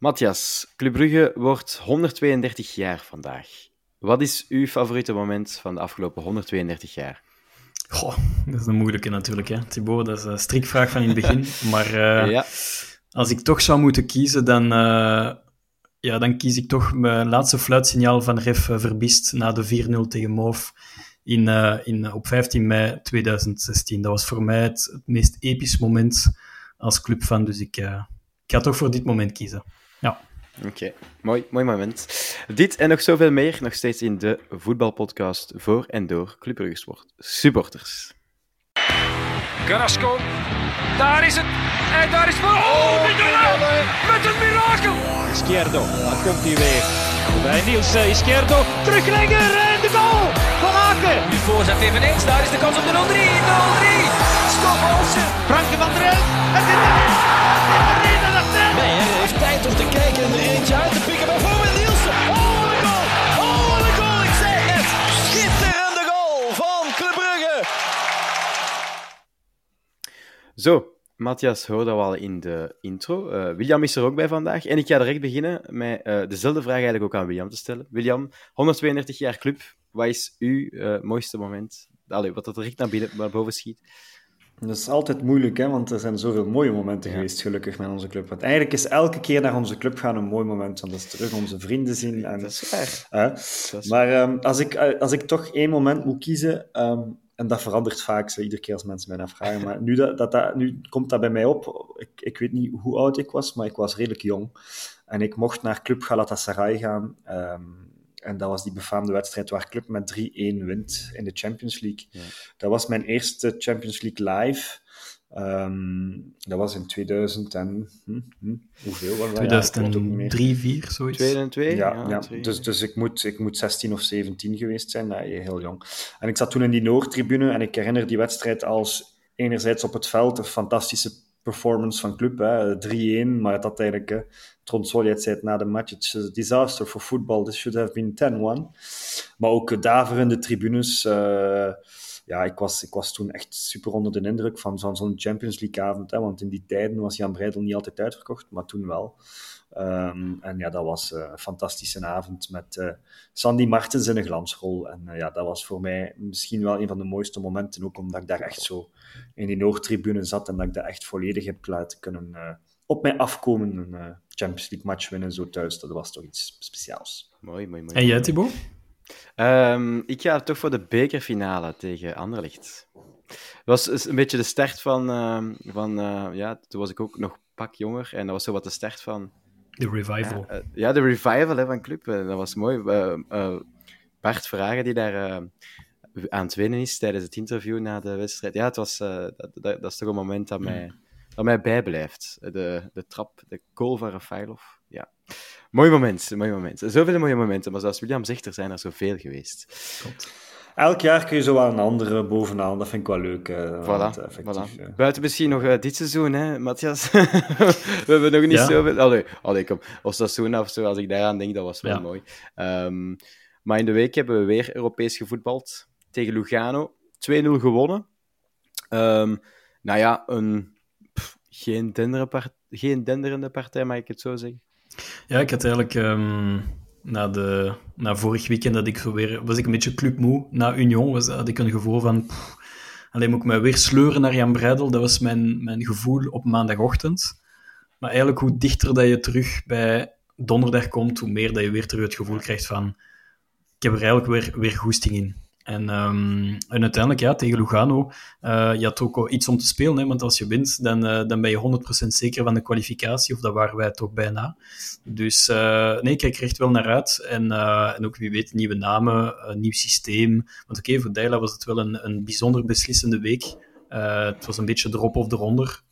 Matthias, Club Brugge wordt 132 jaar vandaag. Wat is uw favoriete moment van de afgelopen 132 jaar? Goh, dat is een moeilijke natuurlijk, hè. Thibaut, dat is een strikvraag van in het begin. Maar uh, ja. als ik toch zou moeten kiezen, dan, uh, ja, dan kies ik toch mijn laatste fluitsignaal van Ref Verbist na de 4-0 tegen Moof in, uh, in, op 15 mei 2016. Dat was voor mij het, het meest episch moment als clubfan, dus ik, ik ga toch voor dit moment kiezen. Ja. Oké, mooi, mooi moment. Dit en nog zoveel meer, nog steeds in de voetbalpodcast voor en door Club Brugge supporters. Carrasco, daar is het. En daar is voor. Oh, oh met een mirakel. Izquierdo, daar komt hij weer. Bij Niels uh, Izquierdo, teruglegger en de goal van Aken. Nu voorzet eveneens, daar is de kans op de 0-3. 0-3. Stop Olsen. Franke van der Elf. Het is om te kijken en er eentje uit te pikken. Bijvoorbeeld Nielsen. Oh, wat goal! Oh, wat goal! Ik zei het! Schitterende goal van Club Brugge. Zo, Matthias hoorde al in de intro. Uh, William is er ook bij vandaag. En ik ga direct beginnen met uh, dezelfde vraag eigenlijk ook aan William te stellen. William, 132 jaar club. Wat is uw uh, mooiste moment? Allee, wat er direct naar, binnen, naar boven schiet. Dat is altijd moeilijk, hè, want er zijn zoveel mooie momenten geweest, gelukkig, met onze club. Want eigenlijk is elke keer naar onze club gaan een mooi moment, want dat is terug onze vrienden zien. En, dat is waar. Hè? Dat is maar um, als, ik, als ik toch één moment moet kiezen, um, en dat verandert vaak, zo, iedere keer als mensen mij vragen, maar nu, dat, dat, dat, nu komt dat bij mij op. Ik, ik weet niet hoe oud ik was, maar ik was redelijk jong. En ik mocht naar Club Galatasaray gaan. Um, en dat was die befaamde wedstrijd waar Club met 3-1 wint in de Champions League. Ja. Dat was mijn eerste Champions League live. Um, dat was in 2000 en... Hm, hm, hoeveel was dat? 2003, 4, zoiets. 2002? Ja, ja, ja. dus, dus ik, moet, ik moet 16 of 17 geweest zijn. Nee, heel jong. En ik zat toen in die Noordtribune en ik herinner die wedstrijd als enerzijds op het veld een fantastische performance van club. 3-1, maar het had eigenlijk... Soljet zei het na de match, disaster for football, this should have been 10-1. Maar ook daverende tribunes. Uh, ja, ik was, ik was toen echt super onder de indruk van, zo'n Champions League avond. Hè, want in die tijden was Jan Breidel niet altijd uitverkocht, maar toen wel. Um, en ja, dat was uh, een fantastische avond met Sandy Martens in een glansrol. En ja, dat was voor mij misschien wel een van de mooiste momenten, ook omdat ik daar echt zo in die Noordtribune zat en dat ik dat echt volledig heb laten kunnen op mij afkomen. Een Champions League match winnen zo thuis, dat was toch iets speciaals. Mooi, mooi, mooi. En jij, Thibaut? Um, ik ga toch voor de bekerfinale tegen Anderlecht. Dat was een beetje de start van... Uh, van uh, ja, toen was ik ook nog pak jonger. En dat was zo wat de start van... De revival. Uh, ja, de revival hè, van club. dat was mooi. Bart Vragen, die daar aan het winnen is tijdens het interview na de wedstrijd. Ja, het was, dat, dat, dat, is toch een moment dat mij, dat mij bijblijft. De, de trap, de goal van Rafailov. Ja. Mooi moment, mooi moment. Zoveel mooie momenten, maar zoals William zegt, er zijn er zoveel geweest. Klopt. Elk jaar kun je zo wel een andere bovenaan, dat vind ik wel leuk. Uh, voilà, voilà. Uh... Buiten misschien nog uh, dit seizoen, hè, Matthias? We hebben nog niet ja. zoveel... Allee, allee, kom. Seizoen of zo, als ik daaraan denk, dat was wel ja. mooi. Um, maar in de week hebben we weer Europees gevoetbald tegen Lugano. 2-0 gewonnen. Um, nou ja, een, geen, denderende partij, mag ik het zo zeggen. Ja, ik had eigenlijk um, na, de, na vorig weekend dat ik zo weer, was ik een beetje clubmoe. Na Union was, had ik een gevoel van, alleen moet ik mij weer sleuren naar Jan Breidel. Dat was mijn, mijn gevoel op maandagochtend. Maar eigenlijk hoe dichter dat je terug bij donderdag komt, hoe meer dat je weer terug het gevoel krijgt van, ik heb er eigenlijk weer, weer goesting in. En, um, en uiteindelijk, ja, tegen Lugano, uh, je had ook iets om te spelen, hè, want als je wint, dan, uh, dan ben je 100% zeker van de kwalificatie, of dat waren wij toch bijna. Dus uh, nee, ik kijk er echt wel naar uit. En, en ook, wie weet, nieuwe namen, nieuw systeem. Want oké, voor Deila was het wel een, een bijzonder beslissende week. het was een beetje erop of eronder.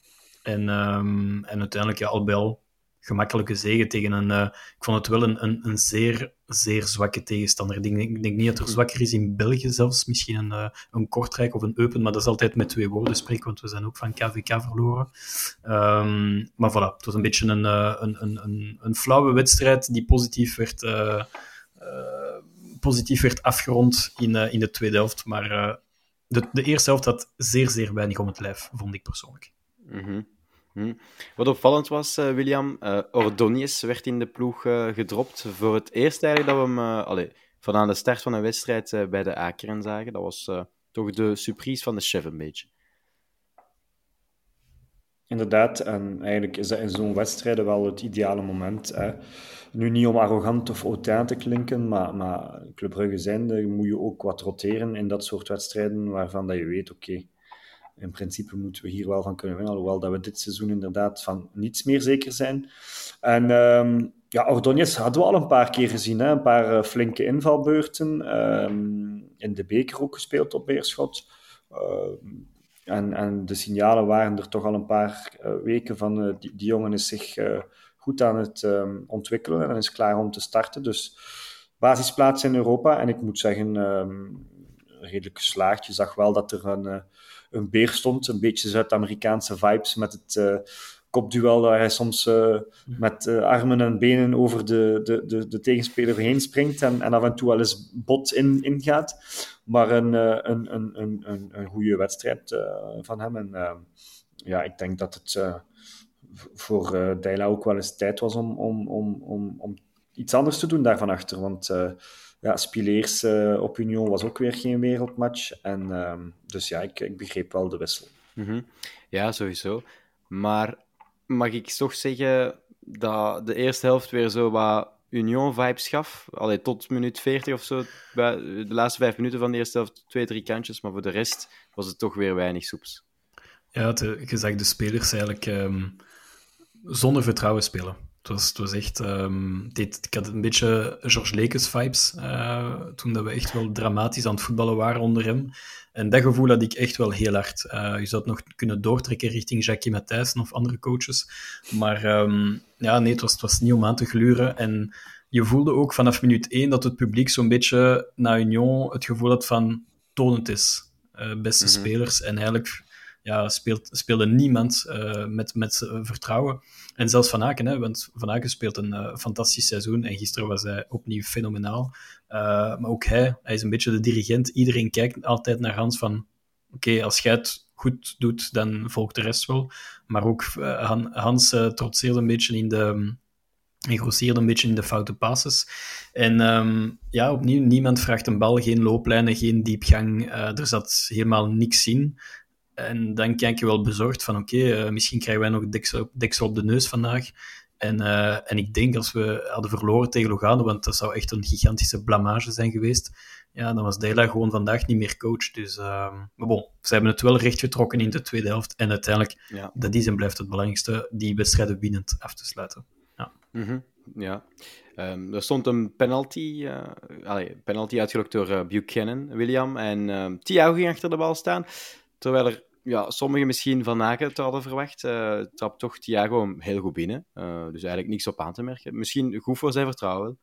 En, um, en uiteindelijk, ja, al bij gemakkelijke zegen tegen een... Ik vond het wel een, een, een, zeer, zeer zwakke tegenstander. Ik denk, ik denk niet dat er zwakker is in België zelfs. Misschien een, uh, een Kortrijk of een Eupen, maar dat is altijd met twee woorden spreken, want we zijn ook van KVK verloren. Um, maar voilà, het was een beetje een, uh, een, een, een, een flauwe wedstrijd die positief werd, positief werd afgerond in, in de tweede helft. Maar de, de eerste helft had zeer, zeer weinig om het lijf, vond ik persoonlijk. Mm -hmm. Hm. Wat opvallend was, uh, William, uh, Ordonius werd in de ploeg uh, gedropt. Voor het eerst eigenlijk dat we hem van aan de start van een wedstrijd bij de Akeren zagen. Dat was toch de surprise van de chef een beetje. Inderdaad, en eigenlijk is dat in zo'n wedstrijd wel het ideale moment. Hè. Nu niet om arrogant of autain te klinken, maar, maar Club Brugge zijnde moet je ook wat roteren in dat soort wedstrijden waarvan dat je weet, oké, in principe moeten we hier wel van kunnen winnen, alhoewel dat we dit seizoen inderdaad van niets meer zeker zijn. En um, ja, Ordonez hadden we al een paar keer gezien, hè? een paar uh, flinke invalbeurten. Um, in de beker ook gespeeld op Beerschot. Uh, en, en de signalen waren er toch al een paar uh, weken van uh, die, jongen is zich goed aan het ontwikkelen en is klaar om te starten. Dus basisplaats in Europa. En ik moet zeggen, um, redelijk geslaagd. Je zag wel dat er een, een beer stond, een beetje Zuid-Amerikaanse vibes met het kopduel waar hij soms uh, met uh, armen en benen over de, de, de, de, tegenspeler heen springt en, en af en toe wel eens bot in, ingaat. Maar een, uh, een, een, een, een, een goede wedstrijd van hem. En ja, ik denk dat het voor uh, Deila ook wel eens tijd was om, om, om, om, om iets anders te doen daarvan achter. Want ja, Spileers op Union was ook weer geen wereldmatch. En, ehm, dus ja, ik, ik begreep wel de wissel. Mm -hmm. Ja, sowieso. Maar mag ik toch zeggen dat de eerste helft weer zo wat Union-vibes gaf. Allee, tot minuut 40 of zo. Bij de laatste vijf minuten van de eerste helft twee, drie kantjes. Maar voor de rest was het toch weer weinig soeps. Ja, de, gezegd de spelers eigenlijk um, zonder vertrouwen spelen. Het was, het was echt... Um, dit, ik had een beetje George Lekes vibes. Uh, toen dat we echt wel dramatisch aan het voetballen waren onder hem. En dat gevoel had ik echt wel heel hard. Uh, je zou het nog kunnen doortrekken richting Jackie Matthijssen of andere coaches. Maar um, ja, nee, het was, het was niet om aan te gluren. En je voelde ook vanaf minuut 1 dat het publiek zo'n beetje na Union het gevoel had van tonend is. Uh, beste mm -hmm. spelers. En eigenlijk ja, speelt, speelde niemand uh, met, met vertrouwen. En zelfs Van Aken, hè, want Van Aken speelt een uh, fantastisch seizoen en gisteren was hij opnieuw fenomenaal. Uh, maar ook hij, hij is een beetje de dirigent. Iedereen kijkt altijd naar Hans van, oké, als jij het goed doet, dan volgt de rest wel. Maar ook uh, Hans trotseerde een beetje in de... En grosseerde een beetje in de foute passes. En um, ja, opnieuw, niemand vraagt een bal, geen looplijnen, geen diepgang. er zat helemaal niks in. En dan kijk je wel bezorgd van oké, okay, uh, misschien krijgen wij nog deksel, deksel op de neus vandaag. En, uh, en ik denk als we hadden verloren tegen Logano, want dat zou echt een gigantische blamage zijn geweest, ja, dan was Dela gewoon vandaag niet meer coach. Dus, uh, maar bon, ze hebben het wel rechtgetrokken in de tweede helft. En uiteindelijk, ja. dat is en blijft het belangrijkste, die wedstrijden winnend af te sluiten. Ja. Mm -hmm. ja. Um, er stond een penalty, uh, allez, penalty uitgelokt door Buchanan, William. En um, Thiago ging achter de bal staan. Terwijl er ja, sommigen misschien van Aken hadden verwacht, uh, trapt toch Thiago heel goed binnen. Uh, dus eigenlijk niks op aan te merken. Misschien goed voor zijn vertrouwen.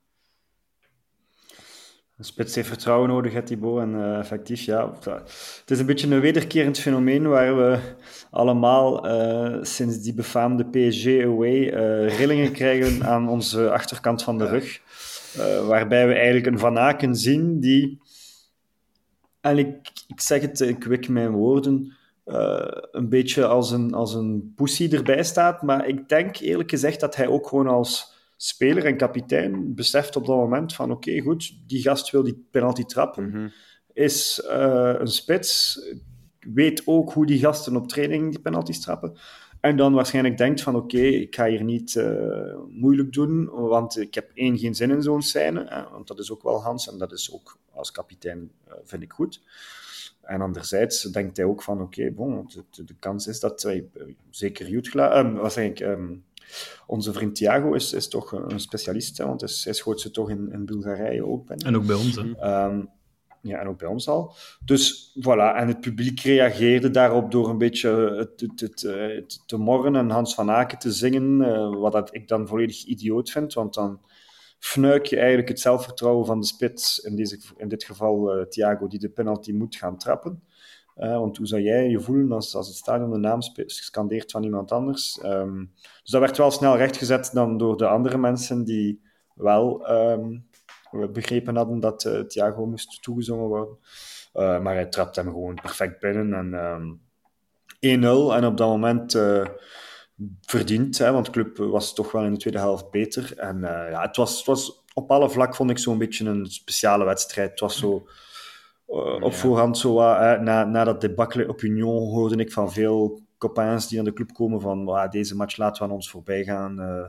Een spits heeft vertrouwen nodig, hè. En uh, effectief, ja. Het is een beetje een wederkerend fenomeen waar we allemaal sinds die befaamde PSG away rillingen krijgen aan onze achterkant van de rug. waarbij we eigenlijk een Van Aken zien die... En ik, ik zeg het, ik wik mijn woorden uh, een beetje als een, als een pussy erbij staat. Maar ik denk eerlijk gezegd dat hij ook gewoon als speler en kapitein beseft op dat moment van oké, okay, goed, die gast wil die penalty trappen. Mm -hmm. Is uh, een spits, weet ook hoe die gasten op training die penalties trappen. En dan waarschijnlijk denkt van oké, okay, ik ga hier niet uh, moeilijk doen, want ik heb één, geen zin in zo'n scène. Hè, want dat is ook wel Hans en dat is ook als kapitein, vind ik goed. En anderzijds denkt hij ook van, oké, okay, bon, de, de, kans is dat wij, zeker Jutgla, um, wat zeg ik, um, onze vriend Thiago is, is toch een specialist, hè, want hij, hij schoot ze toch in, in Bulgarije ook. En ook bij ons, hè? Um, ja, en ook bij ons al. Dus voilà, en het publiek reageerde daarop door een beetje het, het, het, het te morren en Hans van Aken te zingen, uh, wat dat ik dan volledig idioot vind, want dan fnuik je eigenlijk het zelfvertrouwen van de spits, in, deze, in dit geval uh, Thiago, die de penalty moet gaan trappen. Uh, want hoe zou jij je voelen als, als het stadion de naam scandeert van iemand anders? Um, dus dat werd wel snel rechtgezet dan door de andere mensen die wel um, begrepen hadden dat uh, Thiago moest toegezongen worden. Maar hij trapt hem gewoon perfect binnen. En, um, 1-0. En op dat moment verdiend, hè, want de club was toch wel in de tweede helft beter. En ja, het was, het was op alle vlak vond ik zo'n beetje een speciale wedstrijd. Het was zo uh, op voorhand zo, uh, na, na dat debacle op Union hoorde ik van veel copains die aan de club komen van deze match laten we aan ons voorbij gaan. Uh,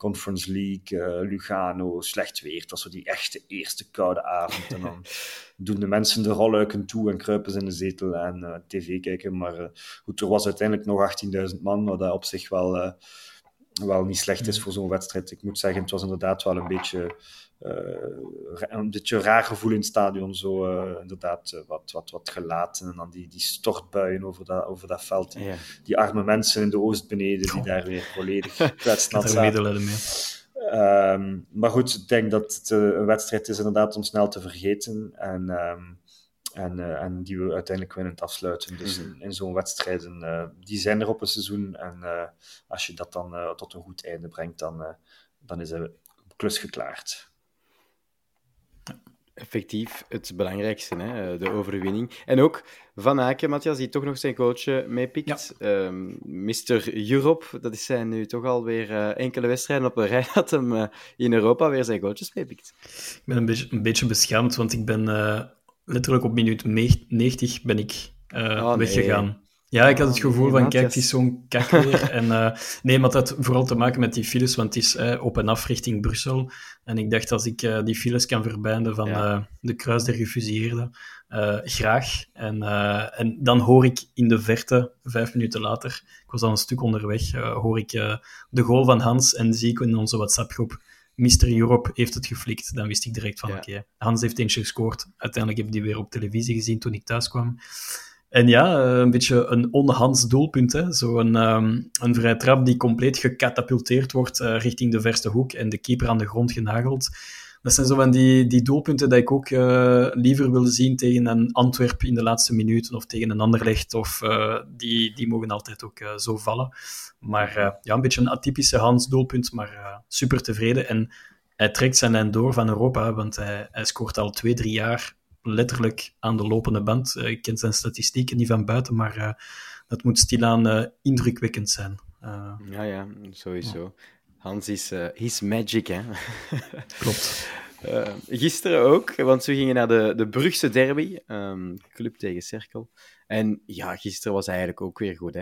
Conference League, Lugano, slecht weer. Het was zo die echte eerste koude avond. En dan doen de mensen de rolluiken toe en kruipen ze in de zetel en tv kijken. Maar goed, er was uiteindelijk nog 18.000 man, wat dat op zich wel wel niet slecht is voor zo'n wedstrijd. Ik moet zeggen, het was inderdaad wel een beetje, een beetje raar gevoel in het stadion. Zo uh, inderdaad uh, wat, wat, wat gelaten en dan die, die stortbuien over dat, over dat veld. Ja. Die arme mensen in de oost beneden die daar weer volledig kwetsnat zaten. Um, maar goed, ik denk dat het een wedstrijd is inderdaad om snel te vergeten. En um, en, uh, en die we uiteindelijk winnen afsluiten. Dus -hmm. in, in zo'n wedstrijden, uh, die zijn er op een seizoen. En uh, als je dat dan tot een goed einde brengt, dan, dan is de klus geklaard. Effectief het belangrijkste, hè? de overwinning. En ook Van Aken, Matthias, die toch nog zijn coach meepikt. Ja. Um, Mr. Europe, dat is zijn nu toch alweer enkele wedstrijden op een rij dat hem in Europa weer zijn coaches meepikt. Ik ben een beetje, een beetje beschaamd, want ik ben letterlijk op minuut 90 ben ik uh, oh, weggegaan. Ja, ik had het gevoel oh, van, kijk, het is zo'n kak weer. en, uh, nee, maar dat had vooral te maken met die files, want het is uh, op en af richting Brussel. En ik dacht, als ik uh, die files kan verbinden van ja. de kruis der gefusieerden, graag. En, en dan hoor ik in de verte, vijf minuten later, ik was al een stuk onderweg, hoor ik de goal van Hans en zie ik in onze WhatsApp-groep Mr. Europe heeft het geflikt. Dan wist ik direct van, oké, Hans heeft eentje gescoord. Uiteindelijk heb ik die weer op televisie gezien toen ik thuis kwam. En ja, eh, een beetje een onhans doelpunt. Zo'n um, een vrij trap die compleet gecatapulteerd wordt uh, richting de verste hoek en de keeper aan de grond genageld. Dat zijn zo van die, die doelpunten dat ik ook uh, liever wil zien tegen een Antwerp in de laatste minuten of tegen een Anderlecht. Of uh, die, die mogen altijd ook zo vallen. Maar ja, een beetje een atypische Hans doelpunt, maar super tevreden. En hij trekt zijn lijn door van Europa, want hij, hij scoort al twee, drie jaar letterlijk aan de lopende band. ik ken zijn statistieken niet van buiten, maar dat moet stilaan indrukwekkend zijn. ja, ja, sowieso. Ja. Hans is his magic, hè? Klopt. Uh, gisteren ook, want we gingen naar de, de Brugse derby, um, club tegen Cerkel. En ja, gisteren was eigenlijk ook weer goed. 0-0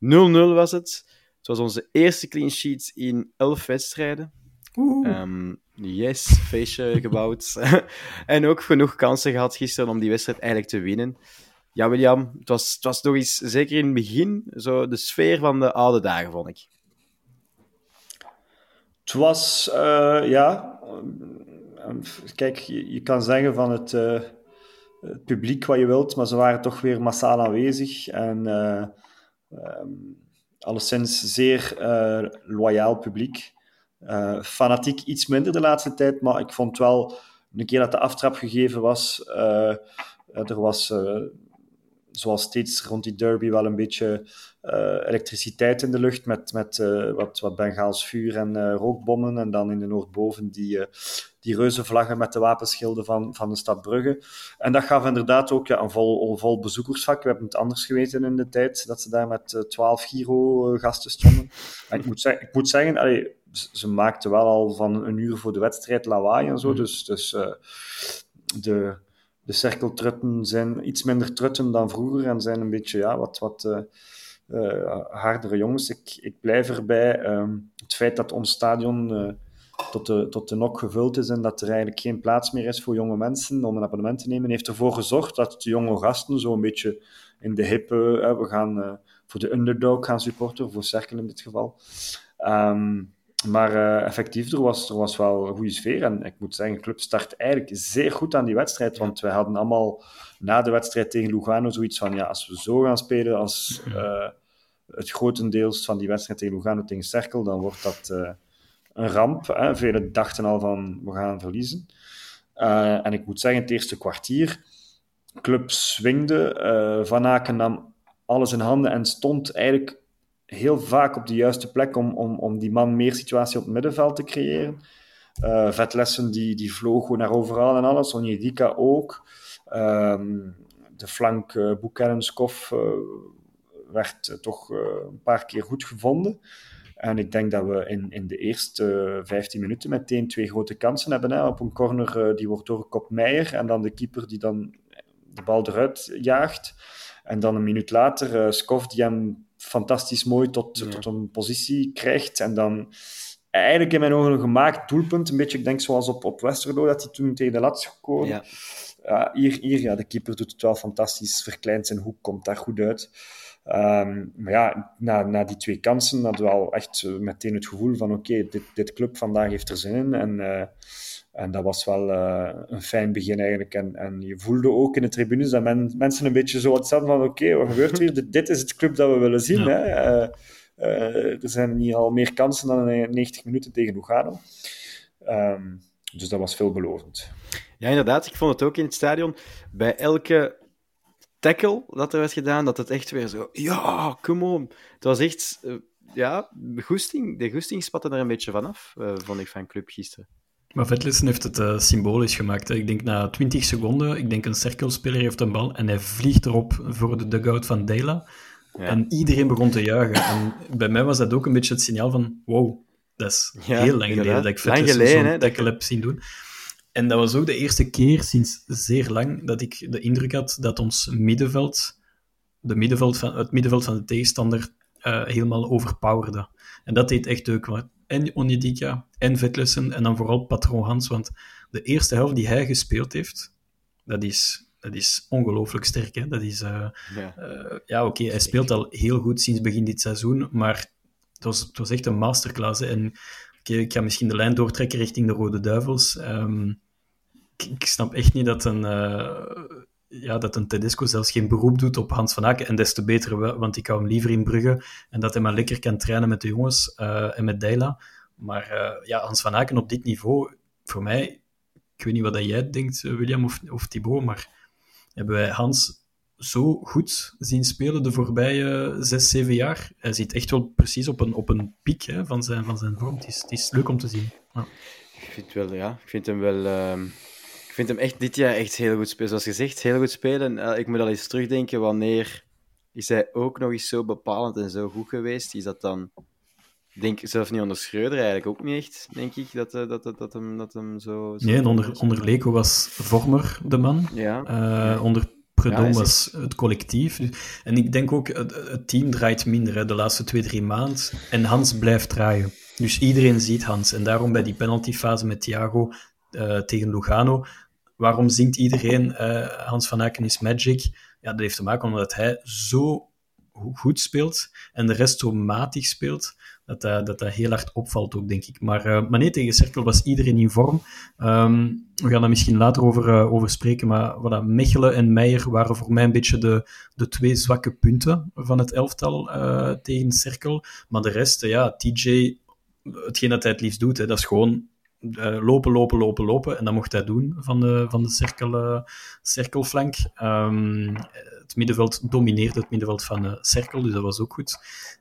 um, was het. Het was onze eerste clean sheet in 11 wedstrijden. Um, yes, feestje gebouwd. en ook genoeg kansen gehad gisteren om die wedstrijd eigenlijk te winnen. Ja, William, het was, het was nog eens, zeker in het begin, zo de sfeer van de oude dagen, vond ik. Het was, uh, ja, kijk, je, je, kan zeggen van het, uh, het, publiek wat je wilt, maar ze waren toch weer massaal aanwezig en uh, um, alleszins zeer loyaal publiek. Fanatiek iets minder de laatste tijd, maar ik vond wel, een keer dat de aftrap gegeven was, er was zoals steeds rond die derby wel een beetje elektriciteit in de lucht met, met wat, wat Bengaals vuur en rookbommen. En dan in de Noordboven die, die reuze vlaggen met de wapenschilden van, van de stad Brugge. En dat gaf inderdaad ook ja, een vol, vol bezoekersvak. We hebben het anders geweten in de tijd, dat ze daar met 12 Giro-gasten stonden. En ik moet, zeg, ik moet zeggen, ze maakten wel al van een uur voor de wedstrijd lawaai en zo. Mhm. Dus, dus de de cirkeltrutten zijn iets minder trutten dan vroeger en zijn een beetje ja, wat, wat uh, uh, hardere jongens. Ik, ik blijf erbij. Um, het feit dat ons stadion tot, de, tot de nok gevuld is en dat er eigenlijk geen plaats meer is voor jonge mensen om een abonnement te nemen, heeft ervoor gezorgd dat de jonge gasten zo een beetje in de hip, we gaan voor de underdog gaan supporten, voor Cirkel in dit geval. Um, maar uh, effectief, er was, er was wel een goede sfeer. En ik moet zeggen, de club start eigenlijk zeer goed aan die wedstrijd. Want wij hadden allemaal na de wedstrijd tegen Lugano zoiets van: ja, als we zo gaan spelen als uh, het grotendeels van die wedstrijd tegen Lugano tegen Cerkel, dan wordt dat uh, een ramp. Hè. Velen dachten al van: we gaan verliezen. en ik moet zeggen, het eerste kwartier, de club swingde. Van Aken nam alles in handen en stond eigenlijk heel vaak op de juiste plek om, om, om die man meer situatie op het middenveld te creëren. Uh, Vetlessen die, die vloog gewoon naar overal en alles. Onyedika ook. Um, de flank uh, Buchanan Skof uh, werd toch een paar keer goed gevonden. En ik denk dat we in, in de eerste 15 minuten meteen twee grote kansen hebben. Hè. Op een corner die wordt doorgekopt Meijer en dan de keeper die dan de bal eruit jaagt. En dan een minuut later Skof die hem fantastisch mooi tot, tot een positie krijgt. En dan eigenlijk in mijn ogen een gemaakt doelpunt. Een beetje, ik denk zoals op, op Westerlo, dat hij toen tegen de lat is gekomen. Ja. Uh, hier, hier, ja, de keeper doet het wel fantastisch. Verkleint zijn hoek, komt daar goed uit. Um, maar ja, na, na die twee kansen hadden we al echt meteen het gevoel van oké, dit, dit club vandaag heeft er zin in. En, uh, en dat was wel uh, een fijn begin eigenlijk. En, en je voelde ook in de tribunes dat men, mensen een beetje zo wat van oké, wat gebeurt hier? dit, dit, is het club dat we willen zien. Ja. Hè? Uh, er zijn hier al meer kansen dan in 90 minuten tegen Lugano. Um, dus dat was veelbelovend. Ja, inderdaad. Ik vond het ook in het stadion. Bij elke tackle dat er was gedaan, dat het echt weer zo... Ja, come on. Het was echt... Ja, de goesting, de goesting spatte er een beetje vanaf, vond ik van Club gisteren. Maar Vetlessen heeft het uh, symbolisch gemaakt. Hè. Ik denk na 20 seconden, ik denk een cirkelspeler heeft een bal en hij vliegt erop voor de dugout van Dela. En iedereen begon te juichen. En bij mij was dat ook een beetje het signaal van, wow, dat is heel lang geleden dat ik Vetlessen zo'n tackle heb zien doen. En dat was ook de eerste keer sinds zeer lang dat ik de indruk had dat ons middenveld, de middenveld van, het middenveld van de tegenstander, uh, helemaal overpowerde. En dat deed echt leuk. En Onidika en Vetlessen en dan vooral Patron Hans, want de eerste helft die hij gespeeld heeft, dat is dat is ongelooflijk sterk. Hè? Dat is, uh, ja, uh, ja oké, okay, hij speelt al heel goed sinds begin dit seizoen, maar het was, het was echt een masterclass. Hè? En okay, ik ga misschien de lijn doortrekken richting de Rode Duivels. Um, ik, ik, snap echt niet dat een, uh, ja, dat een Tedesco zelfs geen beroep doet op Hans van Aken. En des te beter, want ik hou hem liever in Brugge. En dat hij maar lekker kan trainen met de jongens en met Deila. Maar ja, Hans van Aken op dit niveau, voor mij, ik weet niet wat jij denkt, William of, of Thibaut, maar hebben wij Hans zo goed zien spelen de voorbije zes, zeven jaar. Hij zit echt wel precies op een, op een piek hè, van, zijn, van zijn vorm. Het is, het is leuk om te zien. Ja. Ik vind, wel, ja, ik vind hem wel... Ik vind hem echt dit jaar echt heel goed spelen. Zoals gezegd, heel goed spelen. Uh, ik moet al eens terugdenken, wanneer is hij ook nog eens zo bepalend en zo goed geweest? Is dat dan... denk zelf niet onder Schreuder eigenlijk ook niet echt, denk ik, dat, uh, dat, dat, dat, hem, dat hem zo... zo nee, onder, onder Leko was Vormer de man. Ja. Uh, onder Predom ja, was het collectief. En ik denk ook, het, het team draait minder hè, de laatste twee, drie maanden. En Hans blijft draaien. Dus iedereen ziet Hans. En daarom bij die penaltyfase met Thiago uh, tegen Lugano, waarom zingt iedereen uh, Hans van Aken is magic? Ja, dat heeft te maken omdat hij zo goed speelt en de rest zo matig speelt, dat dat, dat, heel hard opvalt ook, denk ik. Maar, uh, nee, tegen Cerkel was iedereen in vorm. Um, we gaan daar misschien later over, uh, over spreken, maar voilà, Mechelen en Meijer waren voor mij een beetje de, de twee zwakke punten van het elftal tegen Cerkel. Maar de rest, ja, TJ, hetgeen dat hij het liefst doet, hè, dat is gewoon uh, lopen, lopen, lopen, lopen. En dat mocht hij doen van de, van de cirkel, uh, cirkelflank. Um, het middenveld domineerde het middenveld van uh, Cirkel, dus dat was ook goed.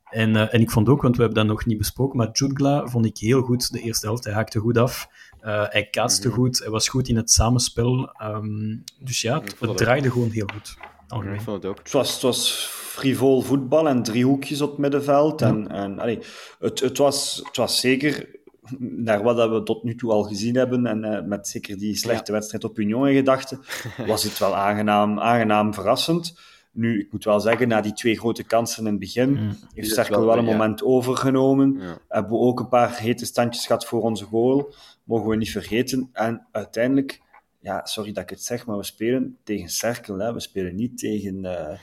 En, uh, en ik vond ook, want we hebben dat nog niet besproken, maar Jutgla vond ik heel goed de eerste helft. Hij haakte goed af, uh, hij kaatste mm-hmm. goed, hij was goed in het samenspel. Um, dus ja, het, het draaide gewoon heel goed. Algemeen. Ik vond het ook. Het was, het was frivol voetbal en driehoekjes op het middenveld. En, en allee, het, het, was, het was zeker naar wat we tot nu toe al gezien hebben, en uh, met zeker die slechte ja. wedstrijd op Union in gedachten, was het wel aangenaam, aangenaam verrassend. Nu, ik moet wel zeggen, na die twee grote kansen in het begin, mm. heeft Cerkel wel, wel een ja. moment overgenomen. Ja. Hebben we ook een paar hete standjes gehad voor onze goal. Mogen we niet vergeten. En uiteindelijk, ja, sorry dat ik het zeg, maar we spelen tegen Cerkel. Hè. We spelen niet tegen... Uh,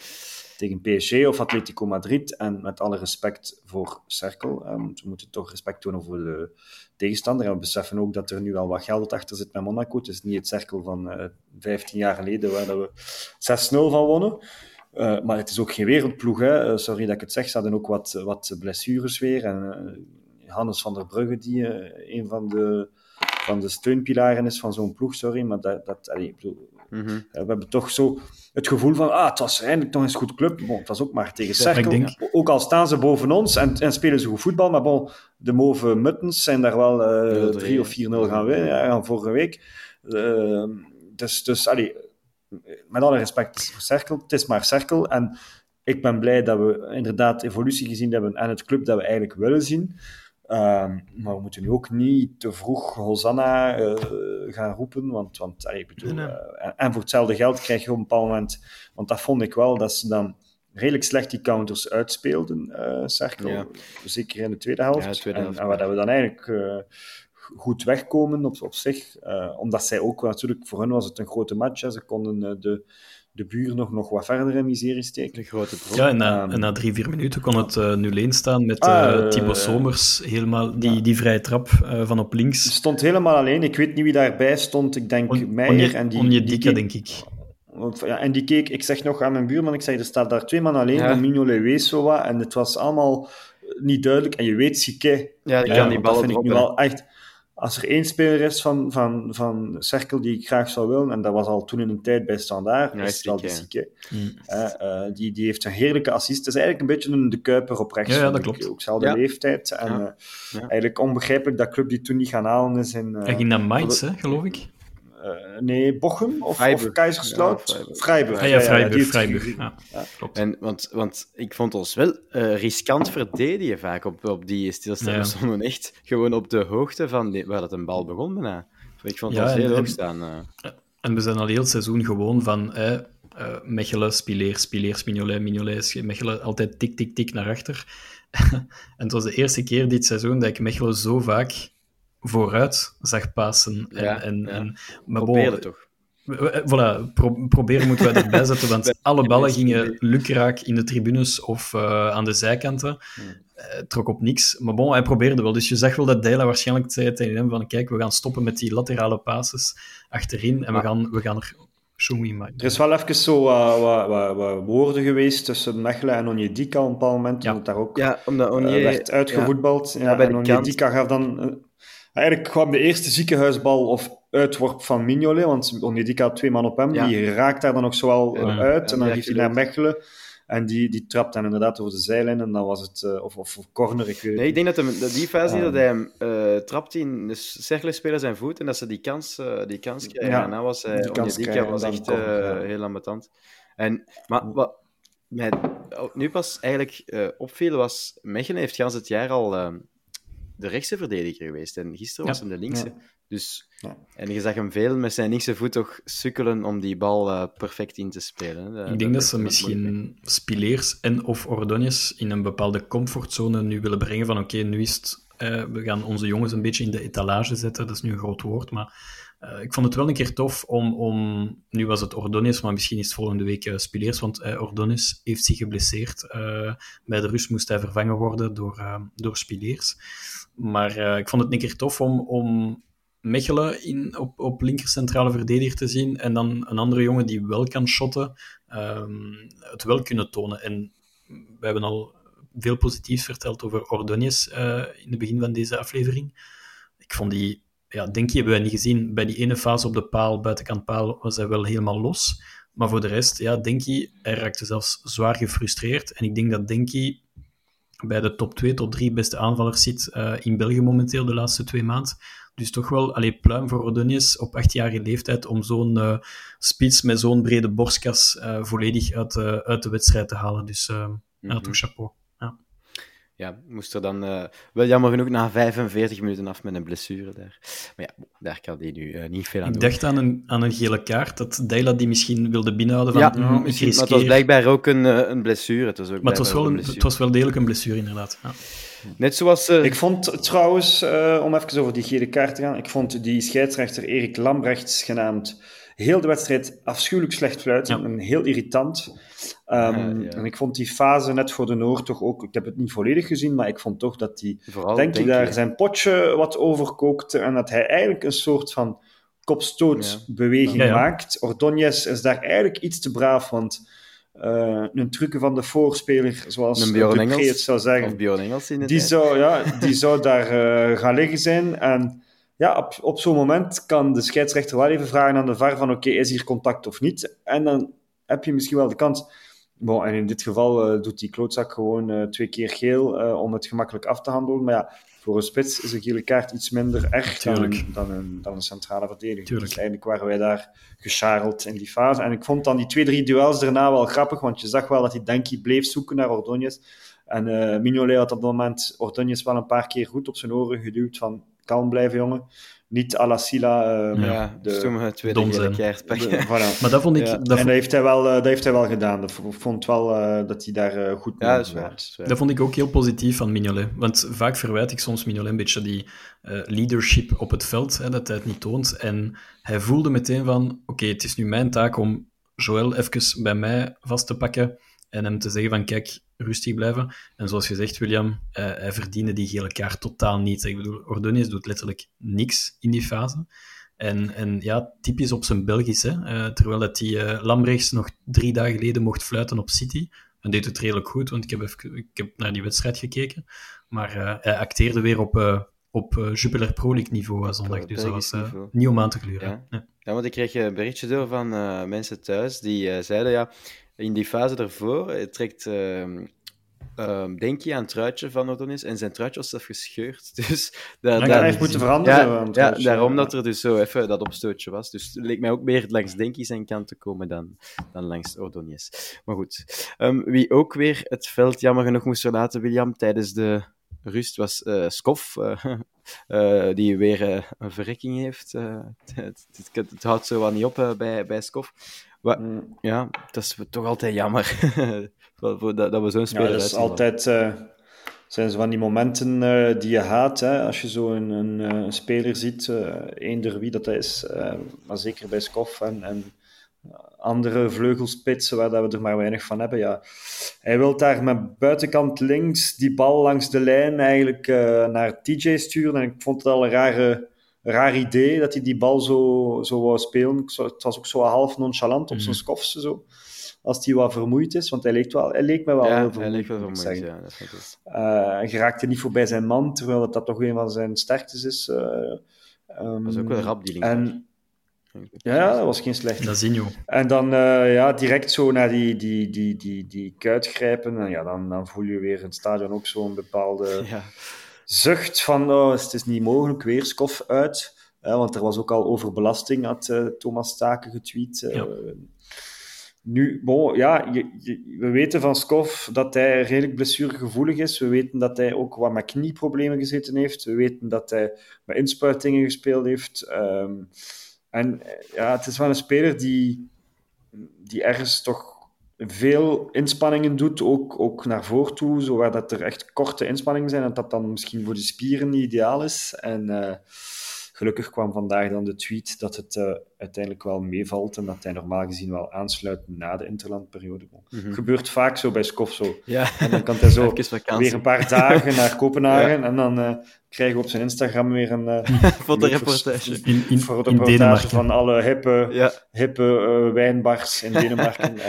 tegen PSG of Atletico Madrid. En met alle respect voor Cerkel, um, we moeten toch respect tonen voor de tegenstander. En we beseffen ook dat er nu al wat geld achter zit met Monaco. Het is niet het Cerkel van uh, 15 jaar geleden waar dat we 6-0 van wonnen. Uh, maar het is ook geen wereldploeg. Hè. Uh, sorry dat ik het zeg, ze hadden ook wat, wat blessures weer. En Hannes van der Brugge, die een van de, van de steunpilaren is van zo'n ploeg, sorry. Maar dat, dat Mm -hmm. We hebben toch zo het gevoel van, ah, het was eindelijk nog eens goed club. Bon, het was ook maar tegen Cerkel. Ja, denk... Ook al staan ze boven ons en, en, spelen ze goed voetbal, maar bon, de Move Muttens zijn daar wel uh, 3 of 4-0 gaan winnen, ja, vorige week. Uh, dus, dus allee, met alle respect voor Cerkel, het is maar Cerkel. En ik ben blij dat we inderdaad evolutie gezien hebben en het club dat we eigenlijk willen zien. Ehm, maar we moeten nu ook niet te vroeg Hosanna uh, gaan roepen, want, want ik bedoel, uh, en voor hetzelfde geld krijg je op een bepaald moment, want dat vond ik wel, dat ze dan redelijk slecht die counters uitspeelden, uh, Cerkel, ja. zeker in de tweede helft. Ja, de tweede helft en, en waar dat we dan eigenlijk goed wegkomen op, op zich, omdat zij ook natuurlijk, voor hen was het een grote match, hè. ze konden de de buur nog, nog wat verder in miserie steken. De grote. Ja, en na, en na drie, vier minuten kon het uh, 0-1 staan met uh, uh, Thibaut Somers, helemaal die, ja. die vrije trap uh, van op links. stond helemaal alleen. Ik weet niet wie daarbij stond. Ik denk On, Meijer en die... Onjedika, denk ik. Ja, en die keek, ik zeg nog aan mijn buurman, ik zeg, er staat daar twee man alleen, ja. Wat, en het was allemaal niet duidelijk. En je weet, Sique, ja, die kan die ballen vind ik nu wel echt als er één speler is van, van, van Cerkel die ik graag zou willen, en dat was al toen in een tijd bij Standaard, ja, is wel de Zieke. Uh, uh, die, die heeft een heerlijke assist. Het is eigenlijk een beetje een de Kuiper op rechts. Ja, ja dat klopt. Ook dezelfde ja. leeftijd. En ja. uh, eigenlijk onbegrijpelijk dat club die toen niet gaan halen is. In, Hij ging naar Mainz, hè, geloof ik. Uh, nee, Bochum of, of Keizersloot? Ja, Freiburg. Ah, ja, Freiburg. Ja, Freiburg. Ja, klopt. En, want, want ik vond ons wel uh, riskant verdedigen vaak op, op die stilstand. We stonden echt gewoon op de hoogte van die, waar dat een bal begon bijna. Ik vond ons heel hoog staan. Uh. En we zijn al heel het seizoen gewoon van eh, Mechelen, Spileer, Spileer, Mignolet, Mignolet, Mechelen, altijd tik, tik, tik naar achter. en het was de eerste keer dit seizoen dat ik Mechelen zo vaak vooruit zag passen. En, ja, en, ja. en, maar Probeerde toch? Voilà, pro proberen moeten wij erbij zetten, want alle ballen gingen lukraak in de tribunes of uh, aan de zijkanten. Uh, trok op niks. Maar bon, hij probeerde wel. Dus je zag wel dat Dela waarschijnlijk zei tegen hem van kijk, we gaan stoppen met die laterale passes achterin en we, gaan, we gaan er. Er is wel even zo uh, wat, wat, wat, woorden geweest tussen Mechelen en Onjedika op een bepaald moment, ja. omdat daar ook ja, omdat Onye, werd uitgevoetbald. Ja, ja, en Onjedika gaf dan... Eigenlijk kwam de eerste ziekenhuisbal of uitworp van Mignolet, want Onedika had twee man op hem, ja. die raakt daar dan ook zowel ja, uit, en dan geeft hij naar Mechelen, en die, die trapt dan inderdaad over de zijlijn, en dan was het, uh, of, of corner, ik weet Nee, ik denk dat, hem, dat die fase um, dat hij hem uh, trapt in de Cercle zijn voet, en dat ze die kans, uh, die kans krijgen, ja, en dan was hij, was echt corner, heel ambetant. En, maar wat mij nu pas eigenlijk opviel, was Mechelen heeft gans het jaar al de rechtse verdediger geweest. En gisteren was hem de linkse. Ja. Dus, ja. En je zag hem veel met zijn linkse voet toch sukkelen om die bal uh, perfect in te spelen. Ik denk dat, dat ze misschien Spileers en of Ordonez in een bepaalde comfortzone nu willen brengen van oké, okay, nu is het... Uh, we gaan onze jongens een beetje in de etalage zetten. Dat is nu een groot woord, maar... Uh, ik vond het wel een keer tof om, om... Nu was het Ordonez, maar misschien is het volgende week uh, Spileers, want uh, Ordonez heeft zich geblesseerd. bij de rust moest hij vervangen worden door, door Spileers. Maar ik vond het een keer tof om, om Mechelen in, op, op linker centrale verdediger te zien en dan een andere jongen die wel kan shotten, um, het wel kunnen tonen. En we hebben al veel positiefs verteld over Ordonez in het begin van deze aflevering. Ik vond die ja, Denkie hebben wij niet gezien. Bij die ene fase op de paal, buitenkant paal, was hij wel helemaal los. Maar voor de rest, ja, Denkie, hij raakte zelfs zwaar gefrustreerd. En ik denk dat Denkie bij de top 2, top 3 beste aanvallers zit uh, in België momenteel de laatste twee maanden. Dus toch wel, allee, pluim voor Ordonez op achtjarige leeftijd om zo'n uh, spits met zo'n brede borstkas uh, volledig uit, uit de wedstrijd te halen. Dus mm -hmm. ja, toch chapeau ja, moest er dan uh, wel jammer genoeg na 45 minuten af met een blessure daar. Maar ja, daar kan hij nu uh, niet veel aan ik doen. Ik dacht aan een, aan een gele kaart, dat Deila die misschien wilde binnenhouden. Van, ja, mm, misschien, maar het was blijkbaar ook een, uh, een blessure. Het was ook maar het was, wel een, het was wel degelijk een blessure, inderdaad. Ja. Net zoals... Ik vond trouwens, om even over die gele kaart te gaan, ik vond die scheidsrechter Erik Lambrechts genaamd heel de wedstrijd afschuwelijk slecht fluiten ja. en heel irritant. Um, ja, ja. En ik vond die fase net voor de Noord toch ook, ik heb het niet volledig gezien, maar ik vond toch dat hij, denk ik, daar zijn potje wat overkookte en dat hij eigenlijk een soort van kopstootbeweging maakt. Ordonez is daar eigenlijk iets te braaf, want uh, een truc van de voorspeler, zoals Dupré het zou zeggen, of Bjorn Engels in die, zou, ja, die zou daar uh, gaan liggen zijn en ja, op, op zo'n moment kan de scheidsrechter wel even vragen aan de VAR van oké, okay, is hier contact of niet? En dan heb je misschien wel de kans... Bon, en in dit geval uh, doet die klootzak gewoon uh, twee keer geel uh, om het gemakkelijk af te handelen. Maar ja, voor een spits is een gele kaart iets minder erg dan een, dan, een, dan een centrale verdediger. Tuurlijk. Dus eigenlijk waren wij daar gescharreld in die fase. En ik vond dan die twee, drie duels daarna wel grappig, want je zag wel dat hij Denki bleef zoeken naar Ordonez. En Mignolet had op dat moment Ordonez wel een paar keer goed op zijn oren geduwd van kalm blijven, jongen. Niet à la Sila. Uh, ja, de stomme tweede pakken. Voilà. Maar dat vond ik... Ja. Dat en dat heeft, hij wel, uh, dat heeft hij wel gedaan. Dat ik vond wel uh, dat hij daar uh, goed mee ja, dat, is waar, dat, is waar. dat vond ik ook heel positief van Mignolet. Want vaak verwijt ik soms Mignolet een beetje die leadership op het veld, hè, dat hij het niet toont. En hij voelde meteen van, oké, okay, het is nu mijn taak om Joël even bij mij vast te pakken en hem te zeggen van, kijk, rustig blijven. En zoals gezegd, William, uh, hij verdiende die gele kaart totaal niet. Ik bedoel, Ordonez doet letterlijk niks in die fase. En, en ja, typisch op zijn Belgisch, hè. Uh, terwijl dat die uh, Lambrechts nog drie dagen geleden mocht fluiten op City. En deed het redelijk goed, want ik heb, even, ik heb naar die wedstrijd gekeken. Maar hij acteerde weer op, op Jupiler Pro League niveau zondag. Dus dat was niet om aan te kleuren. Ja. Ja. ja, want ik kreeg een berichtje door van mensen thuis die zeiden, ja, in die fase daarvoor trekt uh, uh, Denki aan het truitje van Odonis en zijn truitje was zelf gescheurd. Dus daar, ja, daar, hij heeft moeten veranderen. Ja, ja daarom dat er dus zo even dat opstootje was. Dus het leek mij ook meer langs Denki zijn kant te komen dan, dan langs Ordonez. Maar goed. Um, wie ook weer het veld jammer genoeg moest verlaten, William, tijdens de rust was uh, Skof, uh, uh, die weer een verrekking heeft. Het, het, het, het, houdt zo wel niet op bij, bij Skof. Wat, mm. Ja, dat is toch altijd jammer dat, dat we zo'n speler ja, dat is altijd uh, zijn zo van die momenten uh, die je haat. Hè? Als je zo een, een, een speler ziet, eender wie dat is, maar zeker bij Skoff en, en andere vleugelspitsen waar dat we er maar weinig van hebben. Ja. Hij wil daar met buitenkant links die bal langs de lijn eigenlijk naar TJ sturen. En ik vond het al een rare raar idee dat hij die bal zo, zo wou spelen. Het was ook zo half nonchalant op zijn skofse zo. Als hij wat vermoeid is, want hij leek, wel, hij leek me wel ja, heel vermoeid. Hij leek wel vermoeid, ja. Dat is uh, hij geraakte niet voorbij zijn man, terwijl dat, dat toch een van zijn sterktes is. Uh, um, dat is ook wel rap, die en, ja, dat was geen slecht. Nazinho. En dan uh, ja, direct zo naar die, die, die, die, die kuit grijpen. En ja, dan, dan voel je weer in het stadion ook zo'n bepaalde... Ja zucht van oh, het is niet mogelijk, weer skof uit. Uh, want er was ook al over belasting, had uh, Thomas Staken getweet. Uh, ja. Nu, bon, ja, je, je, we weten van Skof dat hij redelijk blessuregevoelig is. We weten dat hij ook wat met knieproblemen gezeten heeft. We weten dat hij met inspuitingen gespeeld heeft. Um, en ja, het is wel een speler die, die ergens toch veel inspanningen doet, ook, ook naar voren toe, zodat dat er echt korte inspanningen zijn en dat dan misschien voor de spieren niet ideaal is. En uh, gelukkig kwam vandaag dan de tweet dat het uh, uiteindelijk wel meevalt en dat hij normaal gezien wel aansluit na de interlandperiode. Mm-hmm. Gebeurt vaak zo bij Skof zo. Ja. En dan kan hij zo weer een paar dagen naar Kopenhagen ja. en dan uh, krijgen we op zijn Instagram weer een uh, fotoreportage in, in, fotoreportage van alle hippe, ja. hippe uh, wijnbars in Denemarken.